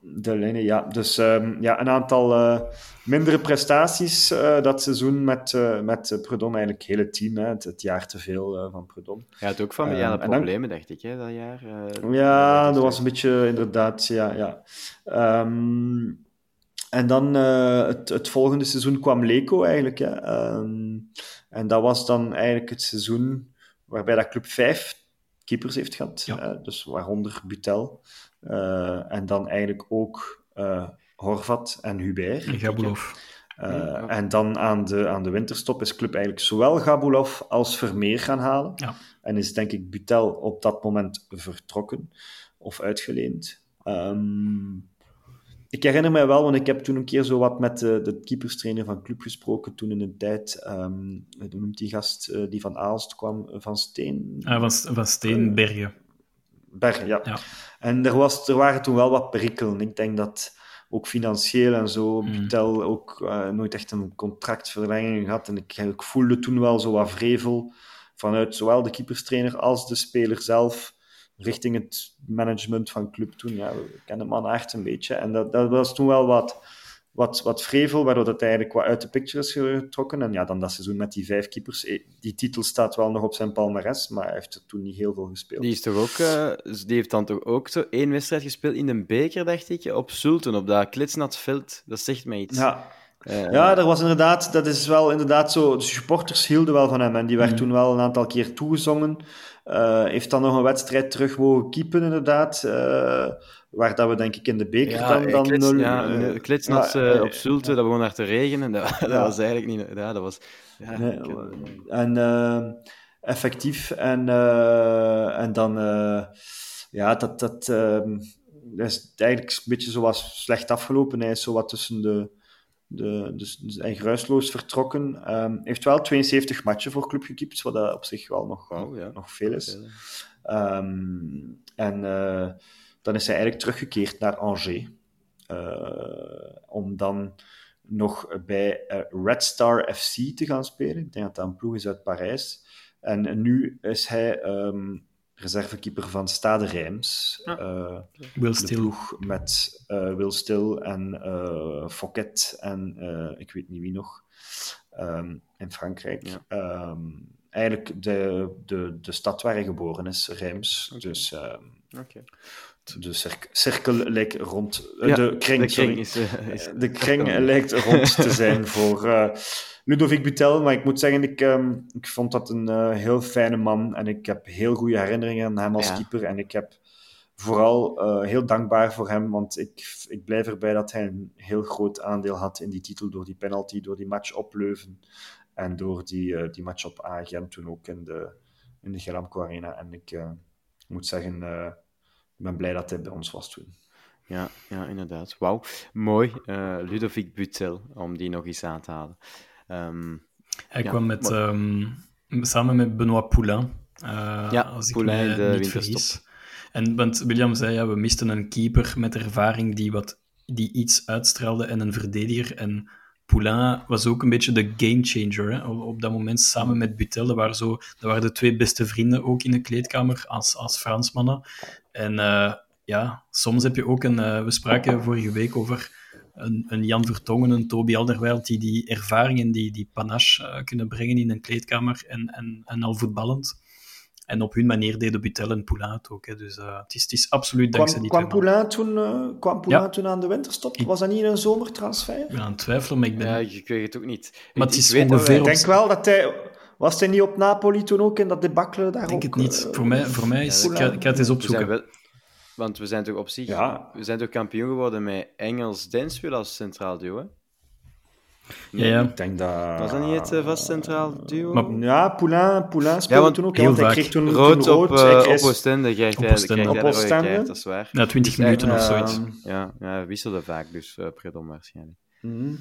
De Lene, ja. Dus um, ja, een aantal mindere prestaties dat seizoen met, met Predom. Eigenlijk het hele team, hè. Het, het jaar te veel van Predom. Ja, het ook familiale problemen, dacht ik, hè, dat jaar. ja, dat was een beetje inderdaad, ja. ja. Um, en dan uh, het, het, volgende seizoen kwam Leco eigenlijk. Hè. Um, en dat was dan eigenlijk het seizoen waarbij dat club vijf keepers heeft gehad. Ja. Uh, dus waaronder Butel. Uh, en dan eigenlijk ook Horvat en Hubert. En Gabulov. Ja. En dan aan de, aan de winterstop is club eigenlijk zowel Gabulov als Vermeer gaan halen. Ja. En is denk ik Butel op dat moment vertrokken of uitgeleend. Um, ik herinner mij wel, want ik heb toen een keer zo wat met de, de keeperstrainer van club gesproken, toen in een tijd, um, hoe noemt die gast uh, die van Aalst kwam, van Steen? Ah, van, van Steen, Bergen. Ja. ja. En er, was, er waren toen wel wat perikelen. Ik denk dat ook financieel en zo, mm. Butel ook uh, nooit echt een contractverlenging had. En ik, ik voelde toen wel zo wat vrevel vanuit zowel de keeperstrainer als de speler zelf richting het management van club toen. Ja, we kennen man echt een beetje. En dat, dat was toen wel wat, wat, wat vrevel, waardoor dat eigenlijk wat uit de picture is getrokken. En ja, dan dat seizoen met die vijf keepers. Eh, die titel staat wel nog op zijn palmares, maar hij heeft er toen niet heel veel gespeeld. Die, is toch ook, uh, die heeft dan toch ook zo één wedstrijd gespeeld in een beker, dacht ik, op Sultan, op dat klitsnatveld. Dat zegt mij iets. Ja. Uh, ja, er was inderdaad, dat is wel inderdaad zo. De supporters hielden wel van hem en die werd mm. toen wel een aantal keer toegezongen. Uh, heeft dan nog een wedstrijd terug mogen keepen, inderdaad. Uh, waar dat we denk ik in de beker ja, dan... dan klits, nul, ja, uh, klitsnat ja, op Zulte, dat begon naar te regenen. Dat, dat was eigenlijk niet... Ja, dat was... Nee, en effectief. En, en dan... ja, dat, dat, ehm, dat is eigenlijk een beetje zoals slecht afgelopen. Hij is zo wat tussen de de, dus, dus hij geruisloos vertrokken. Um, heeft wel 72 matchen voor club gekiept, wat dat op zich wel nog, oh, ja. nog veel is. Um, en dan is hij eigenlijk teruggekeerd naar Angers. Uh, om dan nog bij uh, Red Star FC te gaan spelen. Ik denk dat dat een ploeg is uit Parijs. En nu is hij um, reservekeeper van Stade Reims. Ja. Uh, Will Still. met uh, Will Still en uh, Fouquet en ik weet niet wie nog um, in Frankrijk. Ja. Um, eigenlijk de, de, de stad waar hij geboren is, Reims. Okay. Dus um, okay. De cirk cirkel lijkt rond... Ja, de kring, de kring, is, is, de kring lijkt rond te zijn voor Ludovic Butel, maar ik moet zeggen, ik, um, ik vond dat een uh, heel fijne man en ik heb heel goede herinneringen aan hem als ja. keeper. En ik heb vooral uh, heel dankbaar voor hem, want ik, ik blijf erbij dat hij een heel groot aandeel had in die titel door die penalty, door die match op Leuven en door die, uh, die match op Agent toen ook in de, in de Gelamco Arena. En ik moet zeggen, ik ben blij dat hij bij ons was toen. Ja, ja inderdaad. Wauw. Mooi, Ludovic Butel, om die nog eens aan te halen. Um, Hij ja, kwam met, maar... um, samen met Benoît Poulain. Uh, ja, als Poulain ik me niet vergis. En, want William zei, ja, we misten een keeper met ervaring die, wat, die iets uitstraalde en een verdediger. En Poulain was ook een beetje de gamechanger. Hè? Op, dat moment samen met Butel. Dat waren, zo, dat waren de twee beste vrienden ook in de kleedkamer als, als Fransmannen. En uh, ja, soms heb je ook een... Uh, we spraken vorige week over een, een Jan Vertongen, een Toby Alderweireld, die die ervaring en die, die panache uh, kunnen brengen in een kleedkamer en, en, en al voetballend. En op hun manier deden Butel en Poulain het ook. Hè. Dus uh, het, is, het is absoluut dankzij die kwam Poulain toen, uh, kwam Poulain ja. toen aan de winterstop? Was dat niet een zomertransfer? Ik ben aan het twijfelen, maar ik ben... Ja, ik weet het ook niet. Maar het is ik ongeveer... Ik denk wel dat hij... Was hij niet op Napoli toen ook in dat debakkelen daar Ik denk ook, het niet. Uh, voor mij, voor mij is... Ja, ik, ga, ik ga het eens opzoeken. Wel, want we zijn toch op zich... Ja. We zijn toch kampioen geworden met Engels Denswil als centraal duo, hè? Nee, ja, Ik denk dat... Was dat niet het uh, vast centraal duo? Maar, ja, Poulain, Poulain speelde ja, toen ook. heel Want hij kreeg toen rood, toen op, rood. uh, Hij op Oostende krijgt hij, Oostende. Op Oostende. dat is waar. na 20 Dus, minuten of zoiets. Ja, ja hij wisselde vaak, dus uh, Predom waarschijnlijk. Mhm.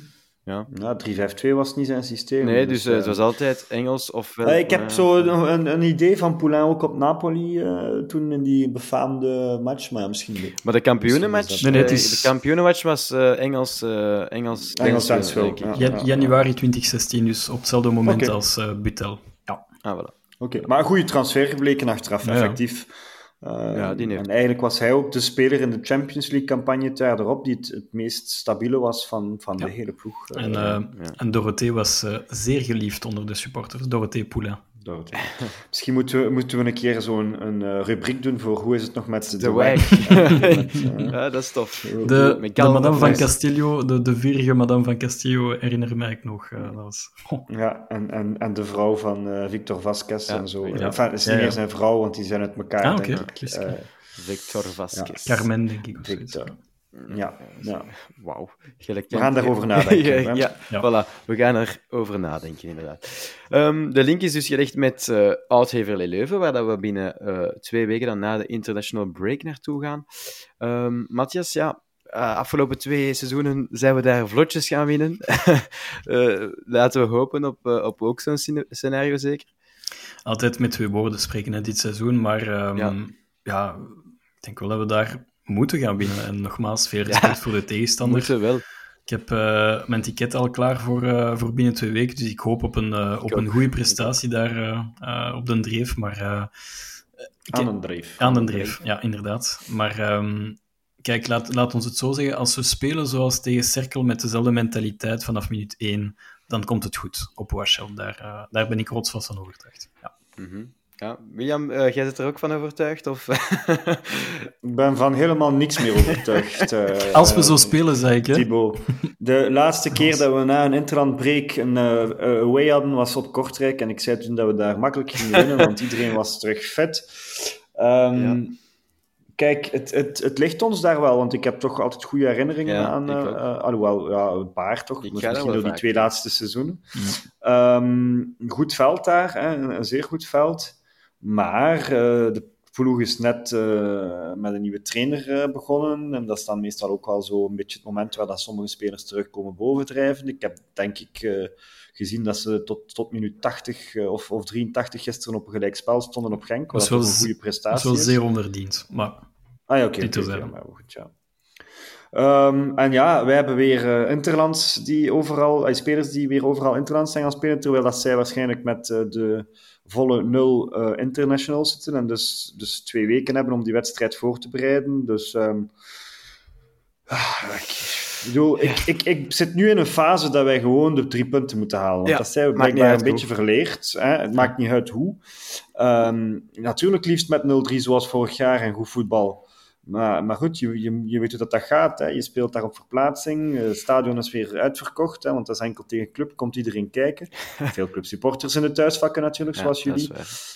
Ja. Ja, 3-5-2 was niet zijn systeem. Nee, dus uh, eh, het was altijd Engels of... Uh, ik heb zo een, een, idee van Poulain ook op Napoli uh, toen in die befaamde match, maar ja, misschien niet. Maar de kampioenenmatch, Nee, nee, het is- de kampioenenmatch was eh, Engels, eh, Engels, Engels ik. ja. Jan- januari 2016, dus op hetzelfde moment als eh, Butel. Ja. Ah, voilà. Oké, maar een goede transfer gebleken achteraf, Ja, ja. effectief. Uh, Ja, die heeft- en eigenlijk was hij ook de speler in de Champions League campagne het jaar erop die het, het meest stabiele was van, van de hele ploeg. En, Uh, eh en Dorothee was eh, zeer geliefd onder de supporters. Dorothee Poulain. Misschien moeten we, moeten we een keer zo'n een, eh, rubriek doen voor hoe is het nog met de, De wijk. eh, ja, dat is tof. De, de madame van. Castillo, de, de vierige madame van Castillo, herinner mij ik nog. eh, dat was... Ja, en, en, en de vrouw van eh, Victor Vasquez Ja, en zo. ja. Enfin, het is Ja, niet ja. meer zijn vrouw, want die zijn uit elkaar, Ah, oké. denk ik. Eh. Victor Vasquez. Carmen, denk ik. Victor. Ja, ja. Wauw. Gelijk We gaan daarover nadenken, ja, hè? ja, Ja. voilà. We gaan erover nadenken, inderdaad. Ehm, de link is dus gelegd met eh Oud-Heverlee Leuven, waar dat we binnen eh, twee weken dan na de international break naartoe gaan. Ehm, Matthias, ja, eh, afgelopen twee seizoenen zijn we daar vlotjes gaan winnen. Eh, laten we hopen op, op ook zo'n scena- scenario, zeker. Altijd met twee woorden spreken hè, dit seizoen, maar ehm, Ja. ja. ik denk wel dat we daar moeten gaan winnen. En nogmaals, veel respect voor de tegenstander. Moeten wel. Ik heb eh, mijn ticket al klaar voor, eh, voor binnen twee weken, dus ik hoop op een, eh, op een goede prestatie daar eh, eh, op de dreef. Maar, eh, Aan een dreef. aan de dreef, ja, inderdaad. Maar ehm, kijk, laat, laat ons het zo zeggen, als we spelen zoals tegen Cerkel met dezelfde mentaliteit vanaf minuut 1, dan komt het goed op Washel. Daar, eh, daar ben ik rotsvast van overtuigd. Ja. Mhm. Ja, William, eh, jij zit er ook van overtuigd? Of... Ik ben van helemaal niks meer overtuigd. eh, Als we eh, zo spelen, zei ik, hè. Thibaut. De laatste keer dat we na een interlandbreak een eh, eh, away hadden, was op Kortrijk. En ik zei toen dat we daar makkelijk gingen winnen, want iedereen was terug vet. Ehm, Kijk, het, het, het ligt ons daar wel, want ik heb toch altijd goede herinneringen Ja, aan. eh, eh, alhoewel, ja, een paar toch. Ik misschien door die twee laatste seizoenen. Ehm, een goed veld daar, hè, een, een zeer goed veld. Maar eh, de ploeg is net eh, met een nieuwe trainer eh, begonnen. En dat is dan meestal ook wel zo een beetje het moment waar dat sommige spelers terugkomen bovendrijven. Ik heb denk ik gezien dat ze tot, tot minuut 80 eh, of, of 83 gisteren op een gelijk spel stonden op Genk. Wat Dat is een goede Dat is prestatie wel zeer onverdiend. Maar Ah ja, oké. Ja, maar goed, ja. Ehm, en ja, wij hebben weer interlands die overal, spelers die weer overal interlands zijn gaan spelen, terwijl dat zij waarschijnlijk met de volle nul eh, internationals zitten en dus, dus twee weken hebben om die wedstrijd voor te bereiden. Dus ehm, ah, ik, bedoel, ik, ik, ik zit nu in een fase dat wij gewoon de drie punten moeten halen. Want Ja, dat zijn we blijkbaar een beetje verleerd. Hè? Het maakt niet uit hoe. Ehm, natuurlijk liefst met 0-3 zoals vorig jaar en goed voetbal. Maar, maar goed, je, je, je weet hoe dat, dat gaat. Hè. Je speelt daar op verplaatsing. Eh, Het stadion is weer uitverkocht, hè, want dat is enkel tegen club. Komt iedereen kijken. Veel clubsupporters in de thuisvakken natuurlijk, zoals Ja, jullie.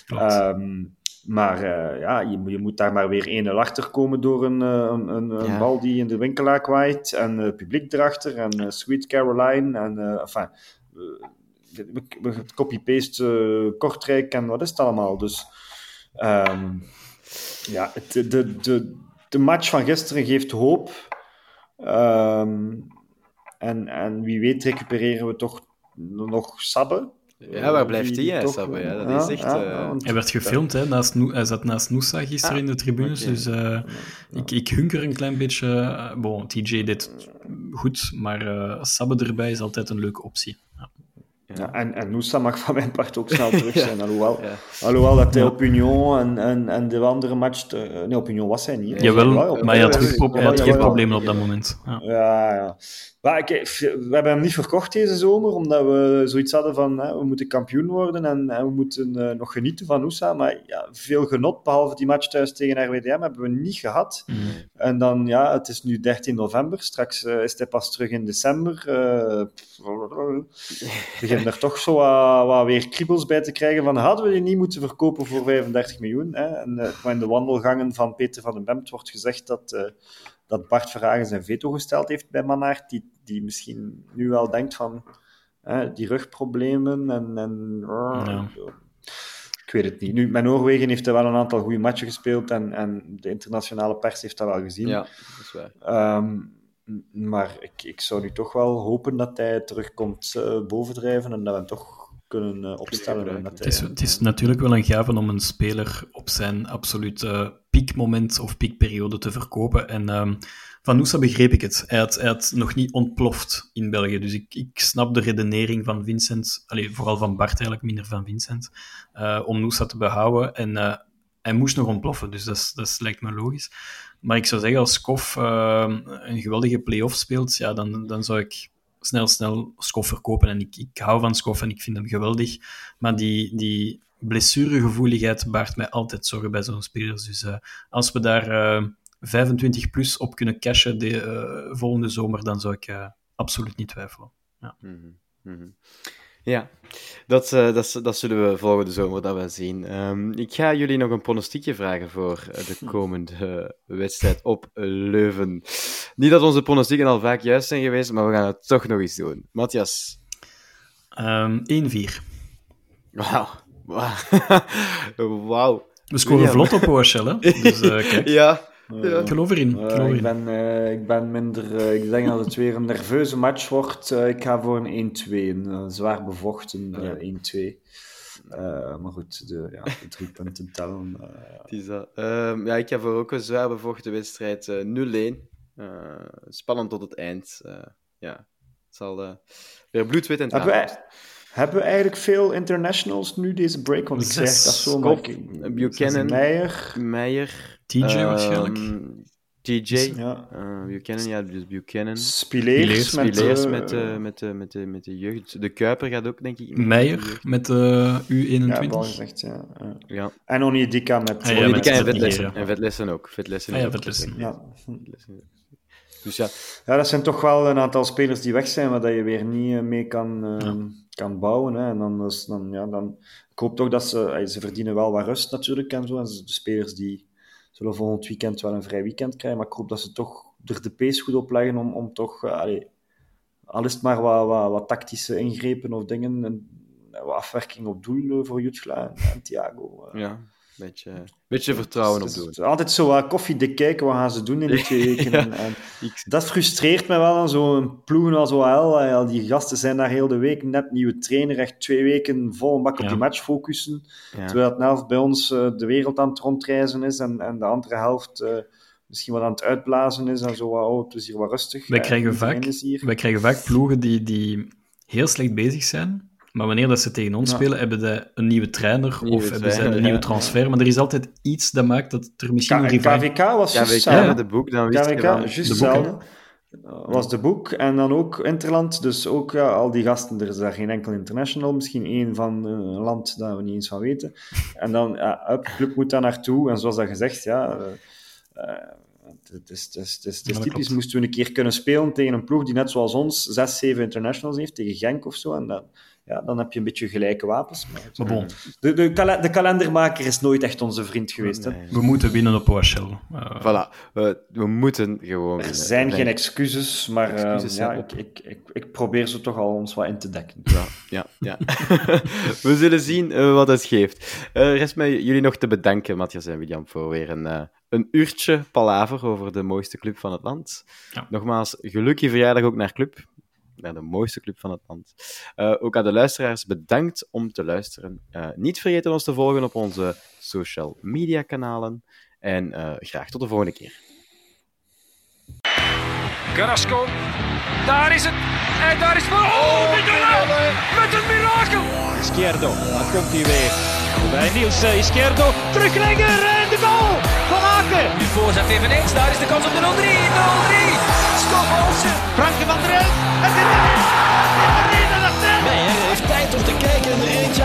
Ehm, maar eh, ja, je, moet- je moet daar maar weer 1-0 achter komen door een, eh, een, een, een Ja. bal die in de winkelaar kwaait. En eh, publiek erachter. En eh, Sweet Caroline. En eh enfin, copy-paste Kortrijk en wat is het allemaal. Dus ehm, ja, het, de, de, de, de match van gisteren geeft hoop. Ehm, en, en wie weet recupereren we toch nog Sabbe. Ja, waar blijft die, hè, toch- Sabbe? Ja, dat is echt, eh, want- Hij werd gefilmd, hè, naast hij zat naast Noosa gisteren Ah, in de tribunes. Dus eh, ik, ik hunker een klein beetje. eh, bon, TJ deed goed, maar eh Sabbe erbij is altijd een leuke optie. Ja. Ja. en, en Noosa mag van mijn part ook snel terug zijn. Alhoewel, alhoewel dat hij op Union en, en, en de andere match... Te, nee, op Union was hij niet. Jawel, maar hij had, geen problemen op dat moment. Ja, ja. Maar we hebben hem niet verkocht deze zomer, omdat we zoiets hadden van hè, we moeten kampioen worden en, en we moeten uh, nog genieten van Noosa. Maar ja, veel genot, behalve die match thuis tegen RWDM, hebben we niet gehad. Mm. En dan, ja, het is nu 13 november, straks uh, is hij pas terug in december. Uh, beginnen er toch zo wat, wat, weer kriebels bij te krijgen van hadden we die niet moeten verkopen voor 35 miljoen? Hè? En in de wandelgangen van Peter van den Bemt wordt gezegd dat dat Bart Verhagen zijn veto gesteld heeft bij Manaert, die, die misschien nu wel denkt van die rugproblemen en... en Ik weet het niet. Nu, met Noorwegen heeft hij wel een aantal goede matchen gespeeld en, en de internationale pers heeft dat wel gezien. Ja, dat is waar. Um, maar ik, ik zou nu toch wel hopen dat hij terugkomt uh, bovendrijven en dat we hem toch kunnen uh, opstellen. Het is, het is natuurlijk wel een gave om een speler op zijn absolute piekmoment of piekperiode te verkopen. En um, van Noosa begreep ik het. Hij had, nog niet ontploft in België. Dus ik, ik snap de redenering van Vincent, allez, vooral van Bart eigenlijk, minder van Vincent, uh, om Noosa te behouden. En uh, hij moest nog ontploffen, dus dat, dat lijkt me logisch. Maar ik zou zeggen, als Kof uh, een geweldige play-off speelt, ja, dan, dan zou ik snel, snel Skof verkopen. En ik, ik hou van Skof en ik vind hem geweldig. Maar die, die blessuregevoeligheid baart mij altijd zorgen bij zo'n spelers. Dus als we daar eh, 25 plus op kunnen cashen de uh, volgende zomer, dan zou ik absoluut niet twijfelen. Ja. Mm -hmm. Ja, dat, uh, dat, dat zullen we volgende zomer dat wel zien. Um, ik ga jullie nog een pronostiekje vragen voor de komende wedstrijd op Leuven. Niet dat onze pronostieken al vaak juist zijn geweest, maar we gaan het toch nog eens doen. Matthias? Um, 1-4. Wauw. Wauw. We scoren vlot op hè? Dus, uh, kijk. ja. Ja. Ik geloof erin. Ik, geloof uh, ik, ben, uh, ik ben minder... ik denk dat het weer een nerveuze match wordt. ik ga voor een 1-2. Een zwaar bevochten ja. 1-2. maar goed, de, ja, de drie punten tellen. is dat. Ehm, ja, ik ga voor ook een zwaar bevochten wedstrijd 0-1. spannend tot het eind. ja, het zal weer bloedwit en traag hebben we eigenlijk veel internationals nu deze break? Want ik zeg dat zo, Buchanan, Meijer, Meijer TJ um, waarschijnlijk. TJ, ja. Uh, Buchanan, ja, dus Buchanan. Spileers, Spileers met, uh, met, uh, met, de, met de jeugd. De Kuiper gaat ook, denk ik. Meijer met de U21. Ja, gezegd, ja. ja. En Onidika met... Ah, ja, Onidika en Vetlessen. En Vetlessen ook. Vetlessen ah, ja, Vetlessen. Ja. Dus ja. ja, dat zijn toch wel een aantal spelers die weg zijn, dat je weer niet mee kan... Ja kan bouwen. Hè. En dan, is, dan, ja, dan, ik hoop toch dat ze, ze verdienen wel wat rust natuurlijk en zo. En de spelers die zullen volgend weekend wel een vrij weekend krijgen. Maar ik hoop dat ze toch er de pace goed op leggen om, om toch, uh, al is het maar wat, wat, wat tactische ingrepen of dingen, en, wat afwerking op doel voor Jutgla en, Thiago. Uh. Ja, beetje, beetje vertrouwen op doen. Altijd zo wat koffie kijken, wat gaan ze doen in die twee weken. en, en dat frustreert me wel aan zo'n ploegen als OL. Al die gasten zijn daar heel de week, net nieuwe trainer, echt twee weken vol een bak op die match focussen. Terwijl het helft bij ons uh, de wereld aan het rondreizen is en, en de andere helft... Uh, misschien wat aan het uitblazen is en zo, oh, het is hier wat rustig. Wij, krijgen, vaak, wij krijgen vaak ploegen die, die heel slecht bezig zijn, maar wanneer dat ze tegen ons spelen, hebben ze een nieuwe trainer of hebben ze een nieuwe transfer. Maar er is altijd iets dat maakt dat er misschien K een rival... KVK was KVK, ja, de boek, dan wist KVK, juist hetzelfde. Was de boek en dan ook Interland, dus ook ja, al die gasten. Er is daar geen enkel international, misschien één van een land dat we niet eens van weten. En dan, ja, de club moet daar naartoe. En zoals dat gezegd, ja, uh, het is, het is, het is, het is typisch. Moesten we een keer kunnen spelen tegen een ploeg die net zoals ons zes, zeven internationals heeft, tegen Genk of zo. En dan, ja, dan heb je een beetje gelijke wapens. Maar, bon. de, de, de, kalendermaker is nooit echt onze vriend geweest. Hè? We moeten winnen op OHL. Uh... Voilà, we, we, moeten gewoon Er zijn geen excuses, maar excuses uh, ja, ik, ik, ik, ik, probeer ze toch al ons wat in te dekken. Ja, ja, ja. we zullen zien uh, wat het geeft. Uh, rest mij jullie nog te bedanken, Matthias en William, voor weer een, een uurtje palaver over de mooiste club van het land. Ja. Nogmaals, gelukkige verjaardag ook naar club naar de mooiste club van het land. Uh, ook aan de luisteraars bedankt om te luisteren. Uh, niet vergeten ons te volgen op onze social media kanalen. En uh, graag tot de volgende keer. Carrasco, daar is het. En daar is het. Oh, met een mirakel! Met een mirakel! Izquierdo, dan komt hij weer. Bij Niels uh, Izquierdo, teruglegger en de goal van Aken. Nu voorzet eveneens, daar is de kans op de 0-3. 0-3. Scott Olsen. Franke van der Elf. Het is erin. Het is erin. Nee, hij is tijd om te kijken en er eentje